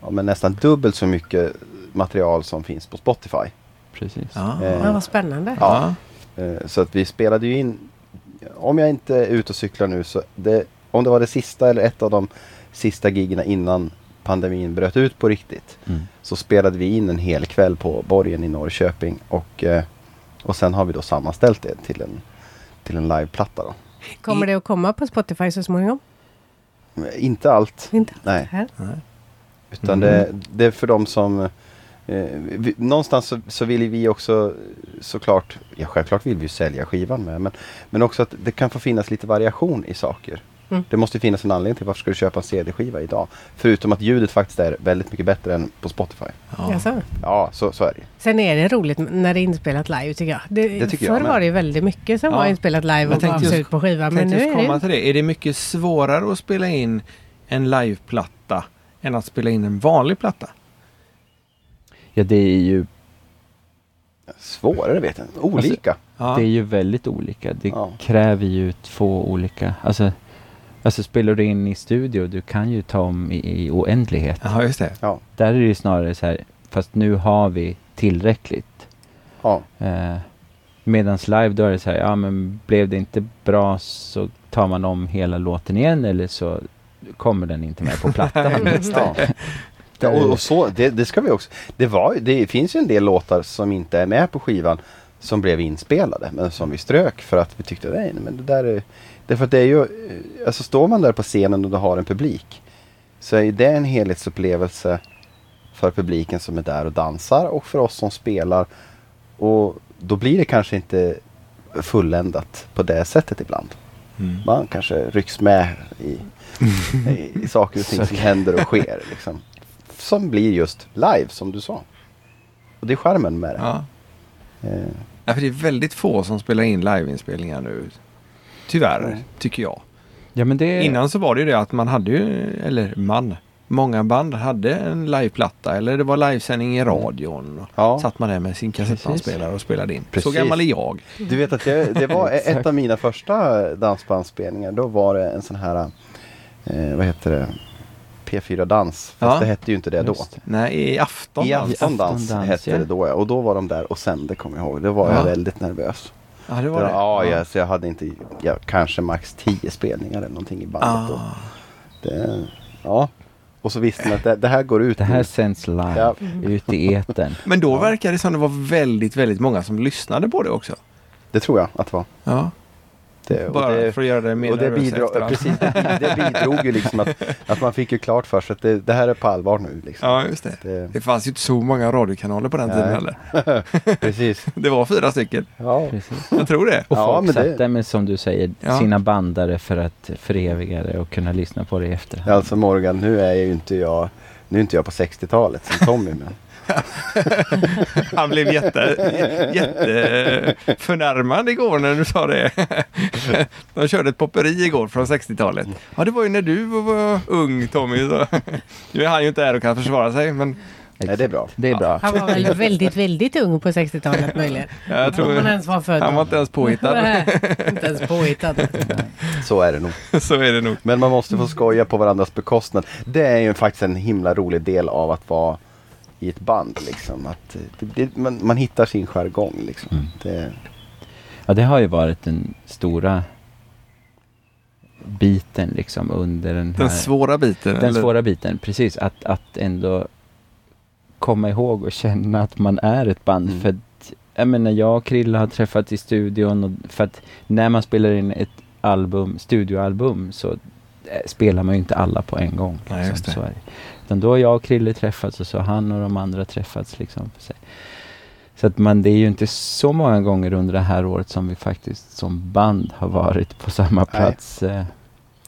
ja, men nästan dubbelt så mycket material som finns på Spotify. Precis. ja. Eh, Ja, vad spännande. ja. Eh, Så att vi spelade ju in, om jag inte är ute och cyklar nu, så det, om det var det sista eller ett av de sista giggerna innan pandemin bröt ut på riktigt. Mm. Så spelade vi in en hel kväll på Borgen i Norrköping och, eh, och sen har vi då sammanställt det till en, till en liveplatta då. Kommer det att komma på Spotify så småningom? Inte allt, Inte nej. här. Utan det, det är för de som eh, vi, Någonstans så, så vill vi också såklart, ja självklart vill vi ju sälja skivan med men, men också att det kan få finnas lite variation i saker. Mm. Det måste finnas en anledning till varför ska du köpa en CD-skiva idag. Förutom att ljudet faktiskt är väldigt mycket bättre än på Spotify. Ja. Ja, så, så är det Sen är det roligt när det är inspelat live tycker jag. Det, Det tycker jag förr med. var det ju väldigt mycket som Ja. var inspelat live Men och gavs ut på skiva. Jag Men nu är det... till det. Är det mycket svårare att spela in en liveplatta än att spela in en vanlig platta? Ja, det är ju, Svårare vet jag inte. Olika. Ja. det är ju väldigt olika. Det Ja. kräver ju två olika, alltså, alltså spelar du in i studio, du kan ju ta om i, i oändlighet. Ja, just det. Ja. Där är det ju snarare så här, fast nu har vi tillräckligt. ja. Eh, medans live då är det så här, ja men blev det inte bra så tar man om hela låten igen eller så kommer den inte med på plattan. ja. Ja, och, och så, det, det ska vi också. Det, var, det finns ju en del låtar som inte är med på skivan som blev inspelade men som vi strök för att vi tyckte nej, men det där är... Därför att det är ju, eh, alltså står man där på scenen och du har en publik så är det en helhetsupplevelse för publiken som är där och dansar och för oss som spelar. Och då blir det kanske inte fulländat på det sättet ibland. Mm. Man kanske rycks med i, i, i saker och ting som händer och sker. Liksom. Som blir just live som du sa. Och det är charmen med det. Ja. Eh, Ja, för det är väldigt få som spelar in liveinspelningar nu. Tyvärr, Mm. tycker jag. Ja men det... Innan så var det ju det att man hade ju, eller man, många band hade en liveplatta eller det var livesändning i radion. Och ja. Satt man där med sin kassettbandspelare och spelade in. Precis. Så gammal är jag. Du vet att det, det var ett av mina första dansbandsspelningar. Då var det en sån här, eh, vad heter det, P4 Dans. Fast Ja. det hette ju inte det då. Just. Nej, i afton. I aftondans Aftondans, hette ja. det då ja. Och då var de där och sände kommer jag ihåg. Då var Ja. jag väldigt nervös. Ja, det Det var var, det. ja, ja. så jag hade inte, ja, kanske max 10 spelningar eller någonting i bandet. Ah. Det, ja. Och så visste man att det, det här går ut Det här nu. sänds live Ja. ut i etern. Men då verkar det som det var väldigt, väldigt många som lyssnade på det också. Det tror jag att det var. Ja, Det, och bara det, för att göra det mer och det, bidrog, precis, det, det bidrog ju liksom att, att man fick ju klart för sig att det, det här är på allvar nu. Liksom. Ja, just det. Det, Det fanns ju inte så många radiokanaler på den Nej. tiden heller. precis. Det var fyra stycken. Ja. Precis. Jag tror det. Och Ja, folk men det- satt där med, som du säger, Ja. sina bandare för att föreviga det och kunna lyssna på det i efterhand. Alltså Morgan, nu är ju inte jag, nu är inte jag på 60-talet som Tommy. Men, Han blev jätte, jätte förnärmad igår när du sa det. De körde ett popperi igår från 60-talet. Ja, det var ju när du var ung Tommy. Så. Nu är han ju inte här och kan försvara sig, men Nej, det är bra. Det är bra. Han var väl väldigt, väldigt ung på 60-talet möjligen. Jag tror man ens var född. han var inte ens påhittad. Nej, inte ens påhittad. Så är det nog. Så är det nog. Men man måste få skoja på varandras bekostnad. Det är ju faktiskt en himla rolig del av att vara i ett band. Liksom. Att det, det, man, man hittar sin jargong. Liksom. Mm. Det, Ja, det har ju varit den stora biten liksom under den här... Den svåra biten. Den eller? svåra biten, precis. Att, att ändå komma ihåg och känna att man är ett band. Mm. För att, jag menar, jag och Krille har träffats i studion och för att när man spelar in ett album, studioalbum så eh, spelar man ju inte alla på en gång. Nej, just Utan då har jag och Krille träffats och så har han och de andra träffats liksom. För sig. Så att man, det är ju inte så många gånger under det här året som vi faktiskt som band har varit på samma plats eh,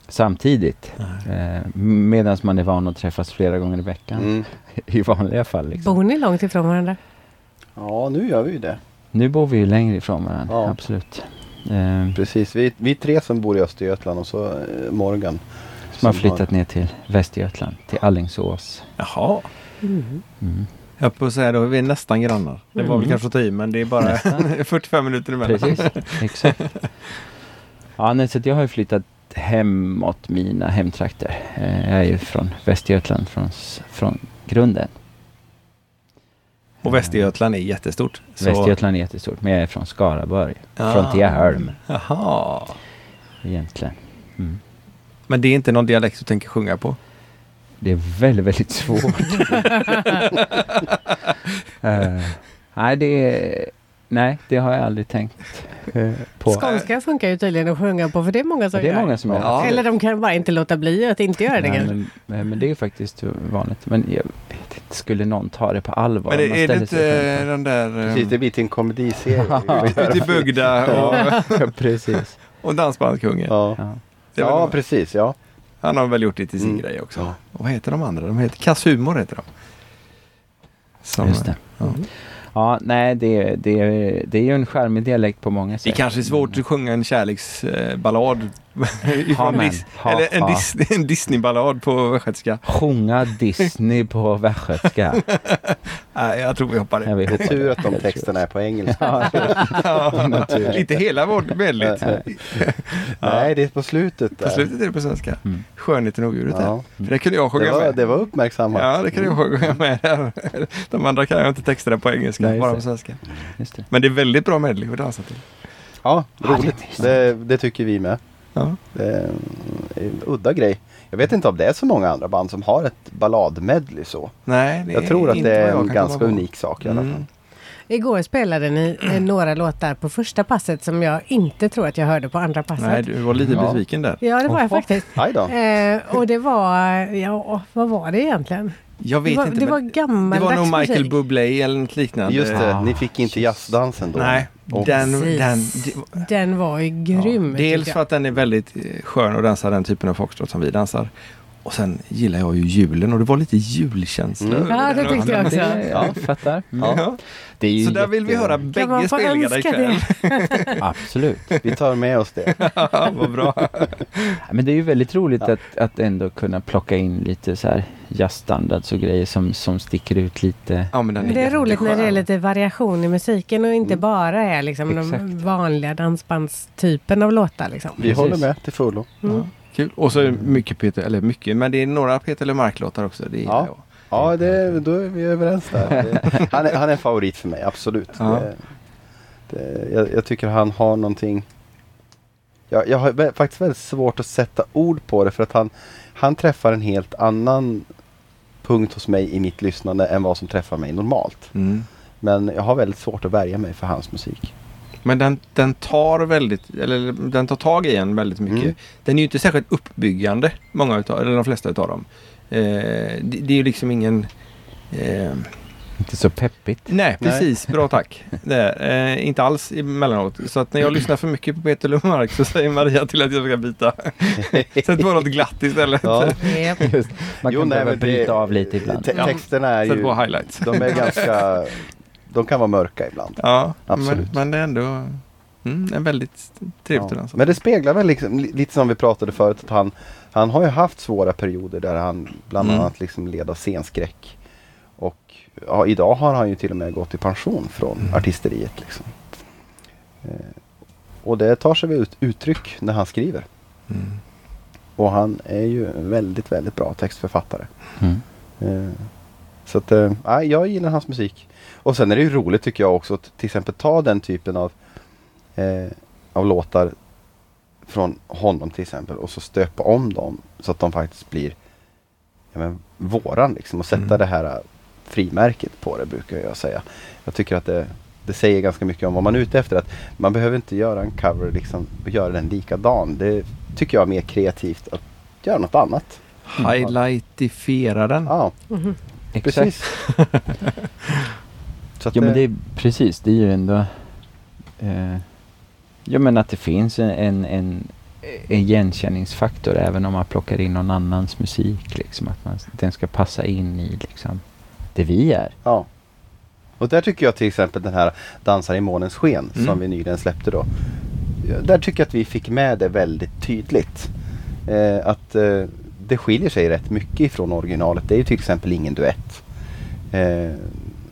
samtidigt. Eh, Medan man är van att träffas flera gånger i veckan mm. i vanliga fall. Liksom. Bor ni långt ifrån varandra? Ja, nu gör vi ju det. Nu bor vi ju längre ifrån varandra, Ja. absolut. Eh, Precis. Vi, vi är tre som bor i Östergötland och så eh, Morgan. Som har flyttat ner till Västergötland, till Allingsås. Jaha. Mm. Mm. Jag höll på att säga då, vi är nästan grannar. Det var väl Mm. kanske att ta i, men det är bara Nästan. 45 minuter emellan. Precis, exakt. Ja, nej, så jag har ju flyttat hemåt mina hemtrakter. Eh, jag är ju från Västergötland från, från grunden. Och Västergötland är jättestort. Så... Västergötland är jättestort, men jag är från Skaraborg. Ah. Från Tiaholm Jaha. egentligen. Mm. Men det är inte någon dialekt du tänker sjunga på? Det är väldigt, väldigt svårt. Eh, nej, det är, nej, det har jag aldrig tänkt eh, på. Skånska funkar ju tydligen att sjunga på för det är många som Det är gör. många som gör Ja. Eller de kan bara inte låta bli att inte göra det Nej, men, men men det är ju faktiskt vanligt. Men jag vet inte, skulle någon ta det på allvar? Men man är, det inte den där... Precis, det blir till en komediserie. Ute i Bugda och, Ja, precis. och Dansbandskungen. Ja. Ja. Det ja, precis. Ja. Han har väl gjort det till sin Mm. grej också. Ja. Och vad heter de andra? De heter Kass Humor heter de. Som, Just det. Ja. Ja, nej, det, det, det är ju en charmig dialekt på många Det sätt. kanske är svårt att sjunga en kärleksballad. ifrån. Dis- eller en. Dis- en Disney-ballad på västgötska. Sjunga Disney på västgötska. Nej, jag tror vi hoppar Jag det. är inte. tur att de texterna är på engelska. Ja, Ja, inte hela vårt medlet. Nej, det är på slutet där. På slutet är det på svenska. Mm. Skönheten och odjuret. Ja. För det kunde jag sjunga Det, var, med. det var uppmärksammat. Ja, det kan jag sjunga med där. De andra kan jag inte texterna på engelska, Nej, bara på svenska. Just det. Men det är väldigt bra medley att dansa till. Ja, Ja, det roligt. Det, det tycker vi med. Ja. Det är en udda grej. Jag vet inte om det är så många andra band som har ett balladmedley så. Nej, det Jag tror att inte det är en ganska unik sak i alla fall. Mm. Igår spelade ni eh, några låtar på första passet som jag inte tror att jag hörde på andra passet. Nej, du var lite Ja. besviken där. Ja, det var jag faktiskt. Eh, och det var, ja, vad var det egentligen? Jag vet det var, inte. det var det gammaldags var nog Michael musik. Bublé eller något liknande. Just det, ni fick inte jazzdansen då. Nej, Och- den, den, Den var ju grym. Ja, dels för att den är väldigt eh, skön att dansa den typen av foxtrot som vi dansar. Och sen gillar jag ju julen och det var lite julkänsla. Mm. Ja, det den. tyckte jag också. Det, Ja. fattar. Mm. Ja. Det är ju Så där vill vi höra bägge spelningarna ikväll. Absolut. Vi tar med oss det. Ja, Vad bra. Men det är ju väldigt roligt Ja. att, att ändå kunna plocka in lite så här jazzstandards och grejer som, som sticker ut lite. Ja, men Men det är roligt när det är lite variation i musiken och inte Mm. bara är liksom Exakt. de vanliga dansbandstypen av låtar. Liksom. Vi Precis. håller med till fullo. Mm. Kul. Och så är det mycket Peter, eller mycket, men det är några Peter LeMarc-låtar också. Det gillar Ja. jag. Ja, det, då är vi överens där. Det, han, är, han är en favorit för mig, absolut. Ja. Det, det, jag, jag tycker han har någonting... Jag, jag har faktiskt väldigt svårt att sätta ord på det för att han, han träffar en helt annan punkt hos mig i mitt lyssnande än vad som träffar mig normalt. Mm. Men jag har väldigt svårt att värja mig för hans musik. Men den, den tar väldigt, eller den tar tag i en väldigt mycket. Mm. Den är ju inte särskilt uppbyggande, många utav, eller de flesta utav dem. Eh, det, det är ju liksom ingen... Eh, Inte så peppigt. nej, Nej. precis. Bra tack. Det är, eh, inte alls emellanåt. Så att när jag lyssnar för mycket på Peter Lemark så säger Maria till att jag ska byta. Sätt på något glatt istället. Ja. Just, man Jo, kan nej, behöva bryta av lite ibland. Texterna är Sätt ju... på highlights. De är ganska... De kan vara mörka ibland. Ja, Absolut. Men, men det är ändå mm, en väldigt trevligt Ja. dansa. Men det speglar väl liksom, li- lite som vi pratade förut att han, han har ju haft svåra perioder där han bland Mm. annat liksom led av scenskräck. Och ja, idag har han ju till och med gått i pension från Mm. artisteriet. Liksom. Eh, och det tar sig ut, uttryck när han skriver. Mm. Och han är ju en väldigt, väldigt bra textförfattare. Mm. Eh, så att, eh, ja, jag gillar hans musik. Och sen är det ju roligt tycker jag också att till exempel ta den typen av, eh, av låtar från honom till exempel och så stöpa om dem så att de faktiskt blir ja, men, våran liksom och sätta Mm. det här frimärket på det brukar jag säga. Jag tycker att det, det säger ganska mycket om vad man är ute efter. Att man behöver inte göra en cover liksom, och göra den likadan. Det tycker jag är mer kreativt att göra något annat. Highlightifiera den. Ja, Mhm. Exakt. precis. Så att Ja men det- det är precis, det är ju ändå eh, Ja men att det finns en, en, en igenkänningsfaktor även om man plockar in någon annans musik. Liksom, att man, den ska passa in i liksom, det vi är. Ja. Och där tycker jag till exempel den här Dansar i månens sken Mm. som vi nyligen släppte då. Där tycker jag att vi fick med det väldigt tydligt. Eh, att eh, det skiljer sig rätt mycket ifrån originalet. Det är ju till exempel ingen duett. Eh,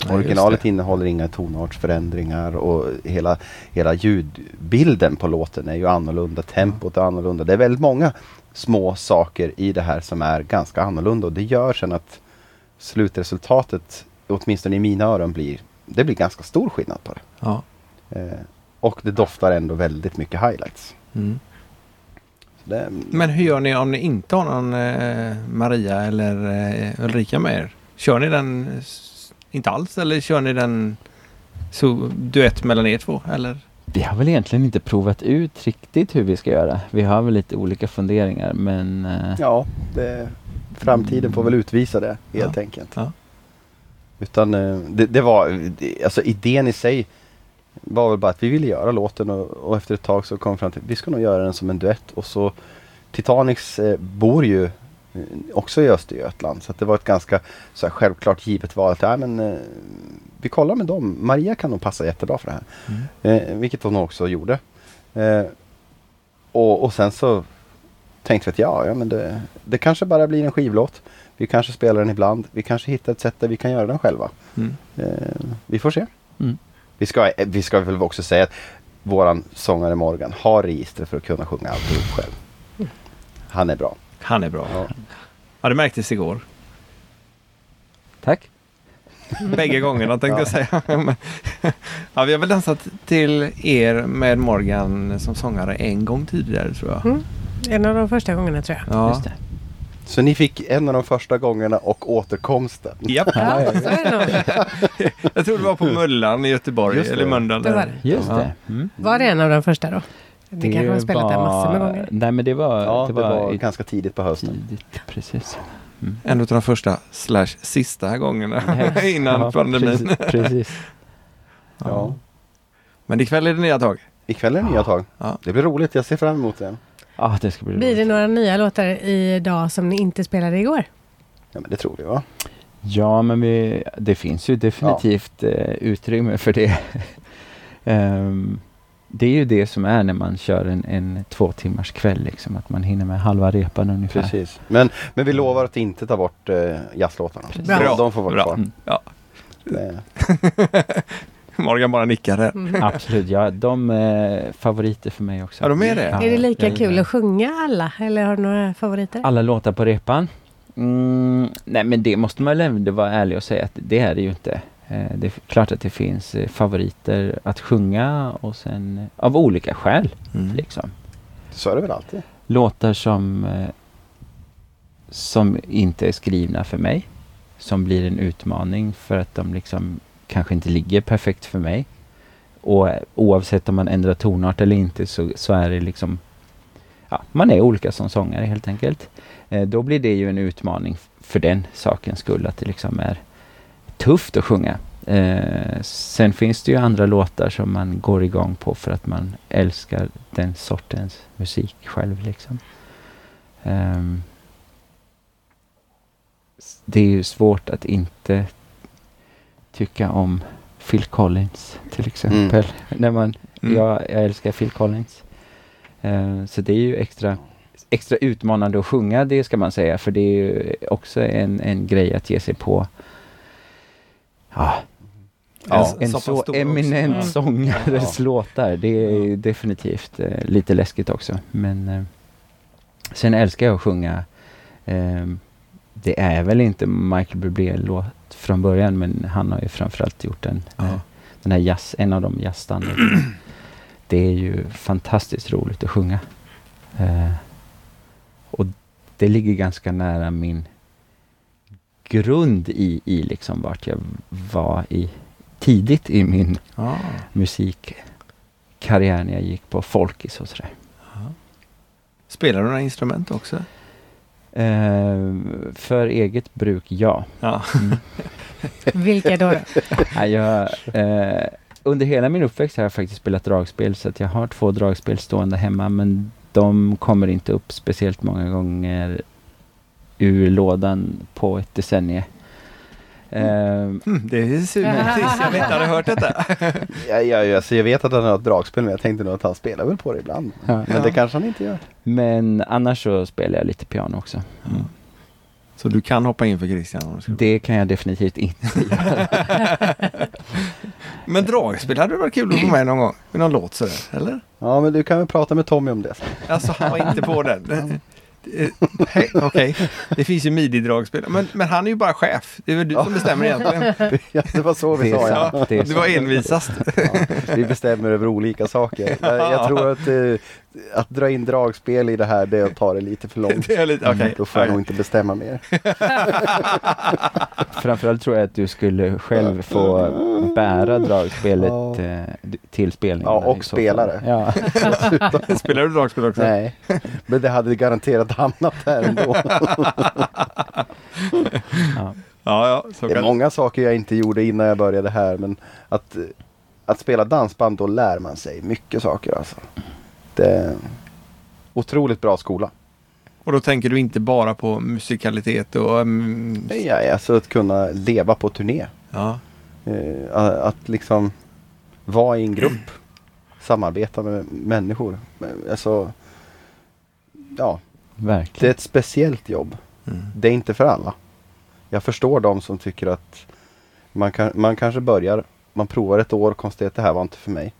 just originalet innehåller inga tonartsförändringar och hela, hela ljudbilden på låten är ju annorlunda. Tempot är annorlunda. Det är väldigt många små saker i det här som är ganska annorlunda och det gör sen att slutresultatet, åtminstone i mina öron, blir det blir ganska stor skillnad på det. Ja. Eh, och det doftar ändå väldigt mycket highlights. Mm. Det, Men hur gör ni om ni inte har någon eh, Maria eller eh, Ulrika med er? Kör ni den eh, inte alls eller kör ni den så, duett mellan er två? Eller? Vi har väl egentligen inte provat ut riktigt hur vi ska göra. Vi har väl lite olika funderingar men eh, ja, det, framtiden får väl utvisa det helt Ja. enkelt. Ja. Utan eh, det, det var, alltså idén i sig var väl bara att vi ville göra låten och, och efter ett tag så kom vi fram till att vi ska nog göra den som en duett och så Titanics eh, bor ju också i Östergötland så det var ett ganska så här, självklart givet val att ja, men, eh, vi kollar med dem. Maria kan nog passa jättebra för det här. Mm. Eh, vilket hon också gjorde. Eh, och, och sen så tänkte vi att ja, ja men det, det kanske bara blir en skivlåt. Vi kanske spelar den ibland. Vi kanske hittar ett sätt där vi kan göra den själva. Mm. Eh, vi får se. Mm. Vi, ska, eh, vi ska väl också säga att våran sångare Morgan har register för att kunna sjunga alltihop själv. Han är bra. Han är bra. Ja. Ja, det märktes igår. tack. Bägge gångerna tänkte jag säga. Ja, vi har väl dansat till er med Morgan som sångare en gång tidigare tror jag. Mm. En av de första gångerna tror jag. Ja. Just det. Så ni fick en av de första gångerna och återkomsten. Japp. Ja, så är det. Jag tror det var på Mullan i Göteborg. Just det. Eller Mölndal. Det var det. Just Ja. det. Mm. Var det en av de första då? Ni kanske har spelat var- den massor med gånger? Nej men det var, Ja, det var, i- ganska tidigt på hösten. tidigt. Precis. Mm. En av de första slash sista gångerna innan Ja, pandemin. Precis. precis. Ja. Men ikväll är det nya tag. Ikväll är det nya tag. Ja. Det blir roligt. Jag ser fram emot det. Ja, det ska bli Blir det roligt. några nya låtar idag som ni inte spelade igår? Ja, men det tror vi va? Ja, men vi, det finns ju definitivt eh, utrymme för det. Ehm, det är ju det som är när man kör en, en två timmars kväll, liksom, att man hinner med halva repan ungefär. Precis. Men, men vi lovar att inte ta bort eh, jazzlåtarna. Bra. De, de får vara Bra. kvar. Mm. Ja. Det, Morgan bara nickar här. Mm. Absolut, ja, de är favoriter för mig också. Ja, de är det? Ja, är det lika jag kul att sjunga alla? Eller har du några favoriter? Alla låtar på repan? Mm, nej men det måste man väl ändå vara ärlig och säga att det är det ju inte. Eh, det är klart att det finns eh, favoriter att sjunga och sen eh, av olika skäl. Mm. Liksom. så är det väl alltid. Låtar som, som inte är skrivna för mig. Som blir en utmaning för att de liksom kanske inte ligger perfekt för mig. Och oavsett om man ändrar tonart eller inte så, så är det liksom Ja, man är olika som sångare helt enkelt. Då blir det ju en utmaning för den sakens skull att det liksom är tufft att sjunga. Eh, sen finns det ju andra låtar som man går igång på för att man älskar den sortens musik själv. Liksom. S- det är ju svårt att inte tycka om Phil Collins till exempel. När man, Mm. jag, jag älskar Phil Collins. Eh, så det är ju extra, extra utmanande att sjunga det ska man säga. För det är ju också en, en grej att ge sig på Ja, Ja. en Så så också. eminent Mm. sångares Ja. låtar, det är definitivt eh, lite läskigt också. Men eh, sen älskar jag att sjunga. Eh, det är väl inte Michael Bublé-låt från början, men han har ju framförallt gjort den. Ja. Eh, den här jazz, en av de jazzstandarderna. det är ju fantastiskt roligt att sjunga. Eh, och det ligger ganska nära min grund i, i liksom vart jag var i tidigt i min Ja. musikkarriär när jag gick på folkis och sådär. Spelar du några instrument också? Eh, för eget bruk, ja. Ja. Mm. Vilka då? då? Ja, jag, eh, under hela min uppväxt har jag faktiskt spelat dragspel så att jag har två dragspel stående hemma men de kommer inte upp speciellt många gånger ur lådan på ett decennium. Eh, Mm, det är. Sist jag inte hade hört detta. Ja, ja, ja, så jag vet att han har ett dragspel men jag tänkte nog att han spelar väl på det ibland. Ja. Men det kanske han inte gör. men annars så spelar jag lite piano också. Mm. Så du kan hoppa in för Christian? om du skulle- Det kan jag definitivt inte göra. Men dragspel hade varit kul att få med någon gång. Med någon låt sådär, eller? Ja men du kan väl prata med Tommy om det. Alltså han var inte på den. Eh, hej, Okej, det finns ju midi-dragspel. Men, men han är ju bara chef. Det är väl du som bestämmer egentligen. Ja, det var så vi sa ja. Det var envisast. ja. Vi bestämmer över olika saker. Jag, jag tror att eh, att dra in dragspel i det här det är att ta det lite för långt. Det är lite, okej. Då får jag nog inte bestämma mer. Framförallt tror jag att du skulle själv få bära dragspelet Ja. eh, till spelningen. Ja, och spela det. Ja. Spelar du dragspel också? Nej, men det hade garanterat hamnat där ändå. ja. Ja, ja. Så Det är kan... många saker jag inte gjorde innan jag började här men att, att spela dansband då lär man sig mycket saker alltså. Det är otroligt bra skola. Och då tänker du inte bara på musikalitet och... mm, Ja, alltså att kunna leva på turné. ja. Eh, att liksom vara i en grupp. Samarbeta med människor. Alltså, ja, det är Verkligen. ett speciellt jobb. Mm. Det är inte för alla. Jag förstår de som tycker att man, kan, man kanske börjar, man provar ett år och konstaterar att det här var inte för mig.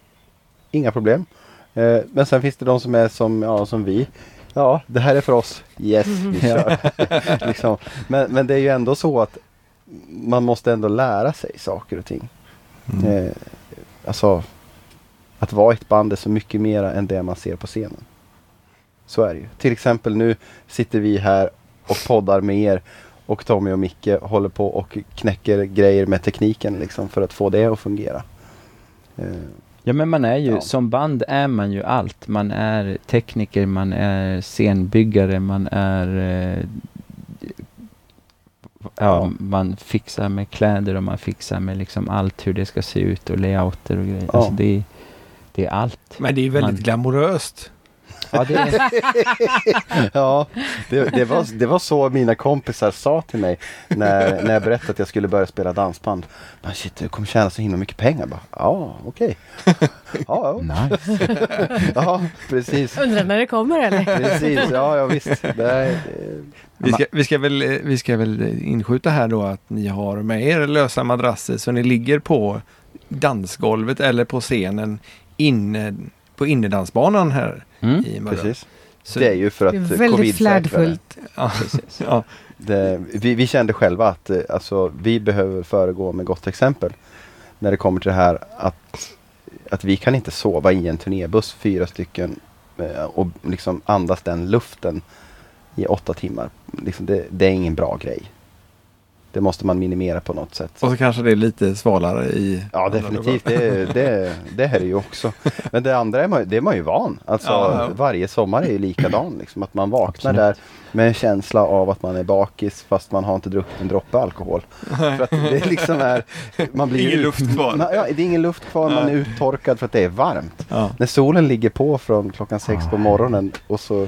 Inga problem. Eh, men sen finns det de som är som, ja, som vi. Ja, det här är för oss. Yes, vi kör. liksom. men, men det är ju ändå så att man måste ändå lära sig saker och ting. Mm. Eh, alltså, att vara ett band är så mycket mer än det man ser på scenen. Så är det ju. Till exempel nu sitter vi här och poddar med er och Tommy och Micke håller på och knäcker grejer med tekniken liksom för att få det att fungera. Eh, Ja men man är ju, Ja. som band är man ju allt. Man är tekniker, man är scenbyggare, man är eh, ja, Ja. man fixar med kläder och man fixar med liksom allt hur det ska se ut och layouter och grejer. Ja. Alltså det, är- det är allt. Men det är ju väldigt Man- glamoröst. Ja, det ja, det, det, var, det var så mina kompisar sa till mig när, när jag berättade att jag skulle börja spela dansband. Men shit, du kommer tjäna så himla mycket pengar. Bara, ja, okej. Ja, ja, nice. ja, precis. Undrar när det kommer eller? Precis, ja, ja visst. Det är, eh, Vi ska, vi, ska väl, eh, vi ska väl inskjuta här då att ni har med er lösa madrasser så ni ligger på dansgolvet eller på scenen inne på innedansbanan här Mm, i Mörrum. precis. Så, Det är ju för att Det är väldigt flärdfullt. ja, precis. ja, Det, vi, vi kände själva att eh, alltså, vi behöver föregå med gott exempel. När det kommer till det här att, att vi kan inte sova i en turnébuss fyra stycken eh, och liksom andas den luften i åtta timmar. Liksom det, det är ingen bra grej. Det måste man minimera på något sätt. och så kanske det är lite svalare i... Ja definitivt, det, det, det här är ju också. Men det andra är man, det är man ju van. Alltså Ja, ja. varje sommar är ju likadan. Liksom, att man vaknar Absolut. där med en känsla av att man är bakis fast man har inte druckit en droppe alkohol. För att det liksom är... Man blir Ingen ut- luft kvar. Man, ja, det är ingen luft kvar, man är uttorkad för att det är varmt. Ja. När solen ligger på från klockan sex på morgonen och så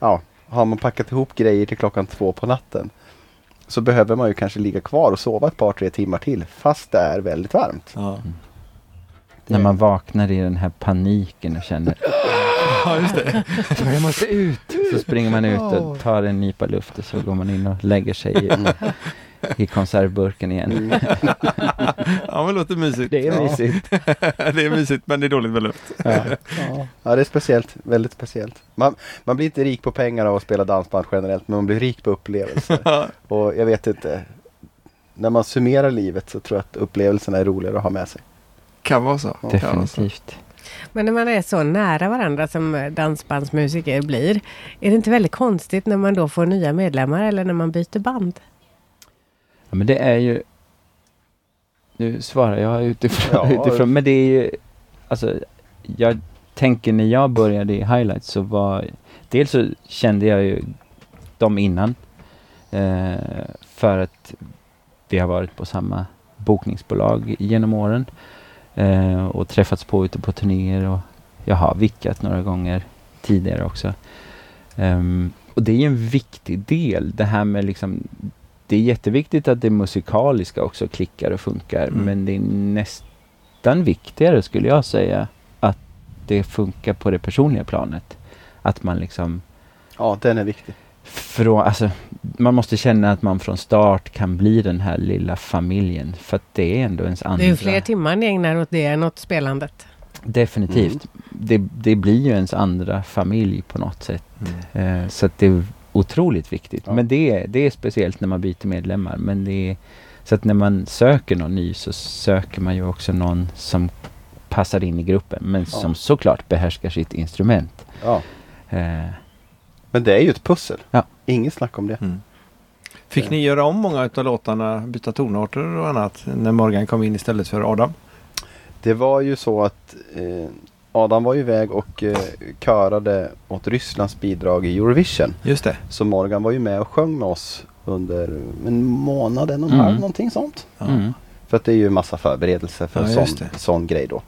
ja, har man packat ihop grejer till klockan två på natten. Så behöver man ju kanske ligga kvar och sova ett par tre timmar till fast det är väldigt varmt. Ja. När man vaknar i den här paniken och känner ja, just det. jag måste ut. Så springer man ut och tar en nypa luft och så går man in och lägger sig i, i konservburken igen. Mm. Ja, men det låter mysigt. Det är Ja. mysigt. det är mysigt, men det är dåligt med luft. Ja. Ja. ja, det är speciellt. Väldigt speciellt. Man, man blir inte rik på pengar av att spela dansband generellt, men man blir rik på upplevelser. Och jag vet inte. När man summerar livet så tror jag att upplevelserna är roligare att ha med sig. Kan vara så. Vara så. Definitivt. Men när man är så nära varandra som dansbandsmusiker blir, är det inte väldigt konstigt när man då får nya medlemmar eller när man byter band? Ja, men det är ju... Nu svarar jag utifrån, Ja. utifrån men det är ju... Alltså, jag tänker när jag började i Highlights så var... Dels så kände jag ju dem innan. Eh, för att vi har varit på samma bokningsbolag genom åren. Eh, och träffats på ute på turnéer och jag har vickat några gånger tidigare också. Ehm, och det är ju en viktig del, det här med liksom det är jätteviktigt att det musikaliska också klickar och funkar Mm. men det är nästan viktigare skulle jag säga att det funkar på det personliga planet. Att man liksom Ja, den är viktig. från, alltså, man måste känna att man från start kan bli den här lilla familjen för att det är ändå ens andra. Det är ju fler timmar ni ägnar åt det än åt spelandet. Definitivt. Det, det blir ju ens andra familj på något sätt. Eh, så att det är otroligt viktigt. Ja. Men det är, det är speciellt när man byter medlemmar. Men det är, så att när man söker någon ny så söker man ju också någon som passar in i gruppen. Men Ja. som såklart behärskar sitt instrument. Ja. Eh, Men det är ju ett pussel. Ja. Inget snack om det. Mm. Fick ni göra om många av låtarna, byta tonarter och annat när Morgan kom in istället för Adam? Det var ju så att eh, Adam var ju iväg och eh, körade åt Rysslands bidrag i Eurovision. Just det. Så Morgan var ju med och sjöng med oss under en månad, en och en Mm. halv, någonting sånt. Mm. För att det är ju massa förberedelser för Ja, en sån, sån grej då.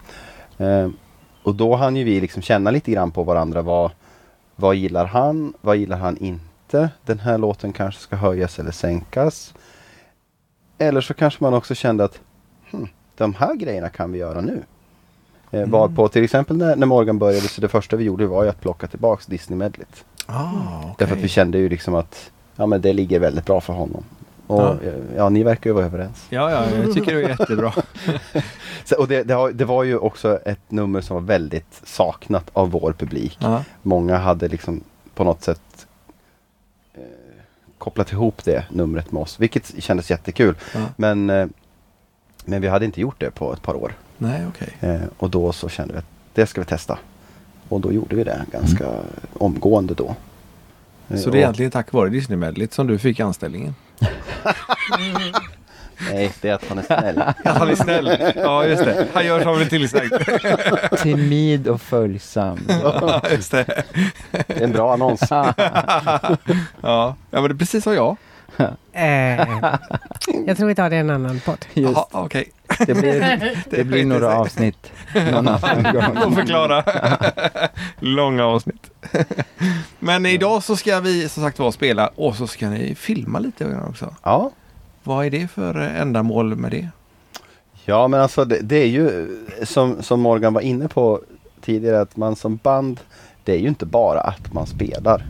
Eh, och då hann ju vi liksom känna lite grann på varandra. Vad, vad gillar han? Vad gillar han inte? Den här låten kanske ska höjas eller sänkas. Eller så kanske man också kände att hm, de här grejerna kan vi göra nu. Eh, Mm. Varpå till exempel när, när Morgan började så det första vi gjorde var ju att plocka tillbaks Disney Medlet. Ah, okej. Därför att vi kände ju liksom att ja, men det ligger väldigt bra för honom. Och Ja. ja. ja, ni verkar ju vara överens. Ja, ja, jag tycker det är jättebra. Så, och det, det, har, det var ju också ett nummer som var väldigt saknat av vår publik. Ja. Många hade liksom på något sätt eh, kopplat ihop det numret med oss, vilket kändes jättekul. Ja. Men, eh, men vi hade inte gjort det på ett par år. Nej, okej. Eh, och då så kände vi att det ska vi testa. Och då gjorde vi det ganska omgående då. Eh, Så det är och- egentligen tack vare Disney-medlet som du fick anställningen? Nej, det är att han är snäll. Att han är snäll. Ja, just det. Han gör som det tillsagt. Timid och följsam. Ja, just det. Det är en bra annons. Ja, ja men det är precis som jag. Eh, jag tror vi tar det i en annan podd. Just, Jaha, okej. det blir, det blir några avsnitt någon annan gång. Får förklara. Långa avsnitt. Men idag så ska vi som sagt vara spela och så ska ni filma lite grann också. Ja, Vad är det för ändamål med det? Ja men alltså det, det är ju som, som Morgan var inne på tidigare att man som band det är ju inte bara att man spelar.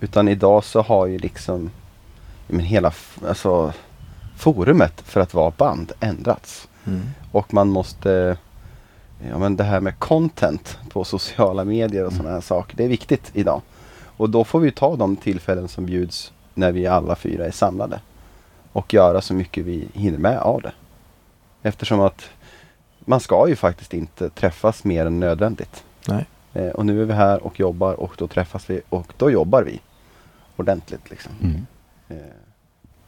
Utan idag så har ju liksom men hela alltså, forumet för att vara band ändrats. Och man måste Ja men det här med content på sociala medier och sådana här saker. Det är viktigt idag. Och då får vi ta de tillfällen som bjuds när vi alla fyra är samlade. Och göra så mycket vi hinner med av det. Eftersom att man ska ju faktiskt inte träffas mer än nödvändigt. Nej. Eh, och nu är vi här och jobbar och då träffas vi och då jobbar vi ordentligt. Liksom. Mm. Eh,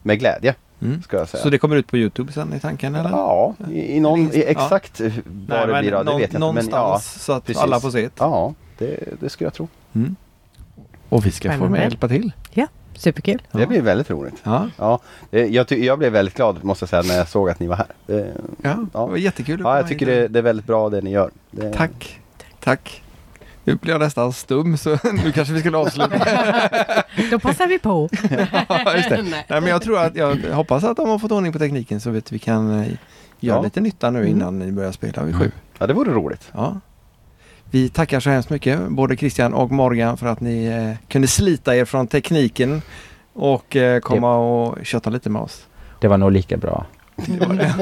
med glädje Mm. ska jag säga. Så det kommer ut på Youtube sen i tanken eller? Ja, i, i någon, i Ja. exakt hur- vad det men blir av, det vet jag inte. Men ja, så att precis. alla får se det. ja det, det skulle jag tro. Mm. Och vi ska få Spännande. med hjälpa till. Superkul. Ja. Det blir väldigt roligt. Ja, Ja, det, jag, ty- jag blev väldigt glad måste jag säga när jag såg att ni var här. Det, ja, Ja. det var jättekul. ja, jag tycker det, det är väldigt bra det ni gör. Det, Tack. Tack. Nu blir jag nästan stum så nu kanske vi skulle avsluta. Då passar vi på. Ja, Just det. Nej. Nej, men jag tror att jag hoppas att de har fått ordning på tekniken så att vi kan eh, göra Ja. lite nytta nu Mm. innan ni börjar spela vid sju. Mm. Ja, det vore roligt. Ja. Vi tackar så hemskt mycket både Christian och Morgan för att ni eh, kunde slita er från tekniken och eh, komma och köta lite med oss. Det var nog lika bra.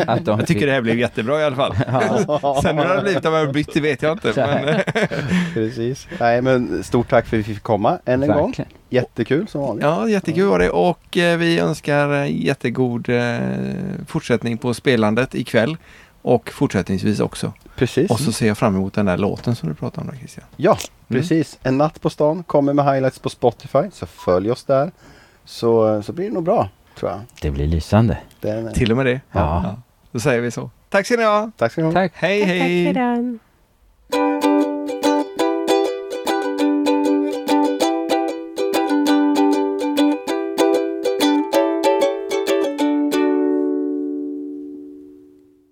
Att de Jag tycker det här blev jättebra i alla fall. Sen hur det hade blivit om jag bytt, det vet jag inte. Men, Precis. Nej men stort tack för att vi fick komma än en gång. Verkligen. Jättekul som vanligt. ja, jättekul var det och eh, vi önskar eh, jättegod eh, fortsättning på spelandet ikväll. Och fortsättningsvis också. Precis. Och så ser jag fram emot den där låten som du pratade om där Christian. Ja, precis. En natt på stan kommer med highlights på Spotify. Så följ oss där. Så, så blir det nog bra, tror jag. Det blir lysande. Det är. Till och med det. Ja. ja. Då säger vi så. Tack ska ni ha. Tack ska ni ha. Tack. Hej, hej. Tack, tack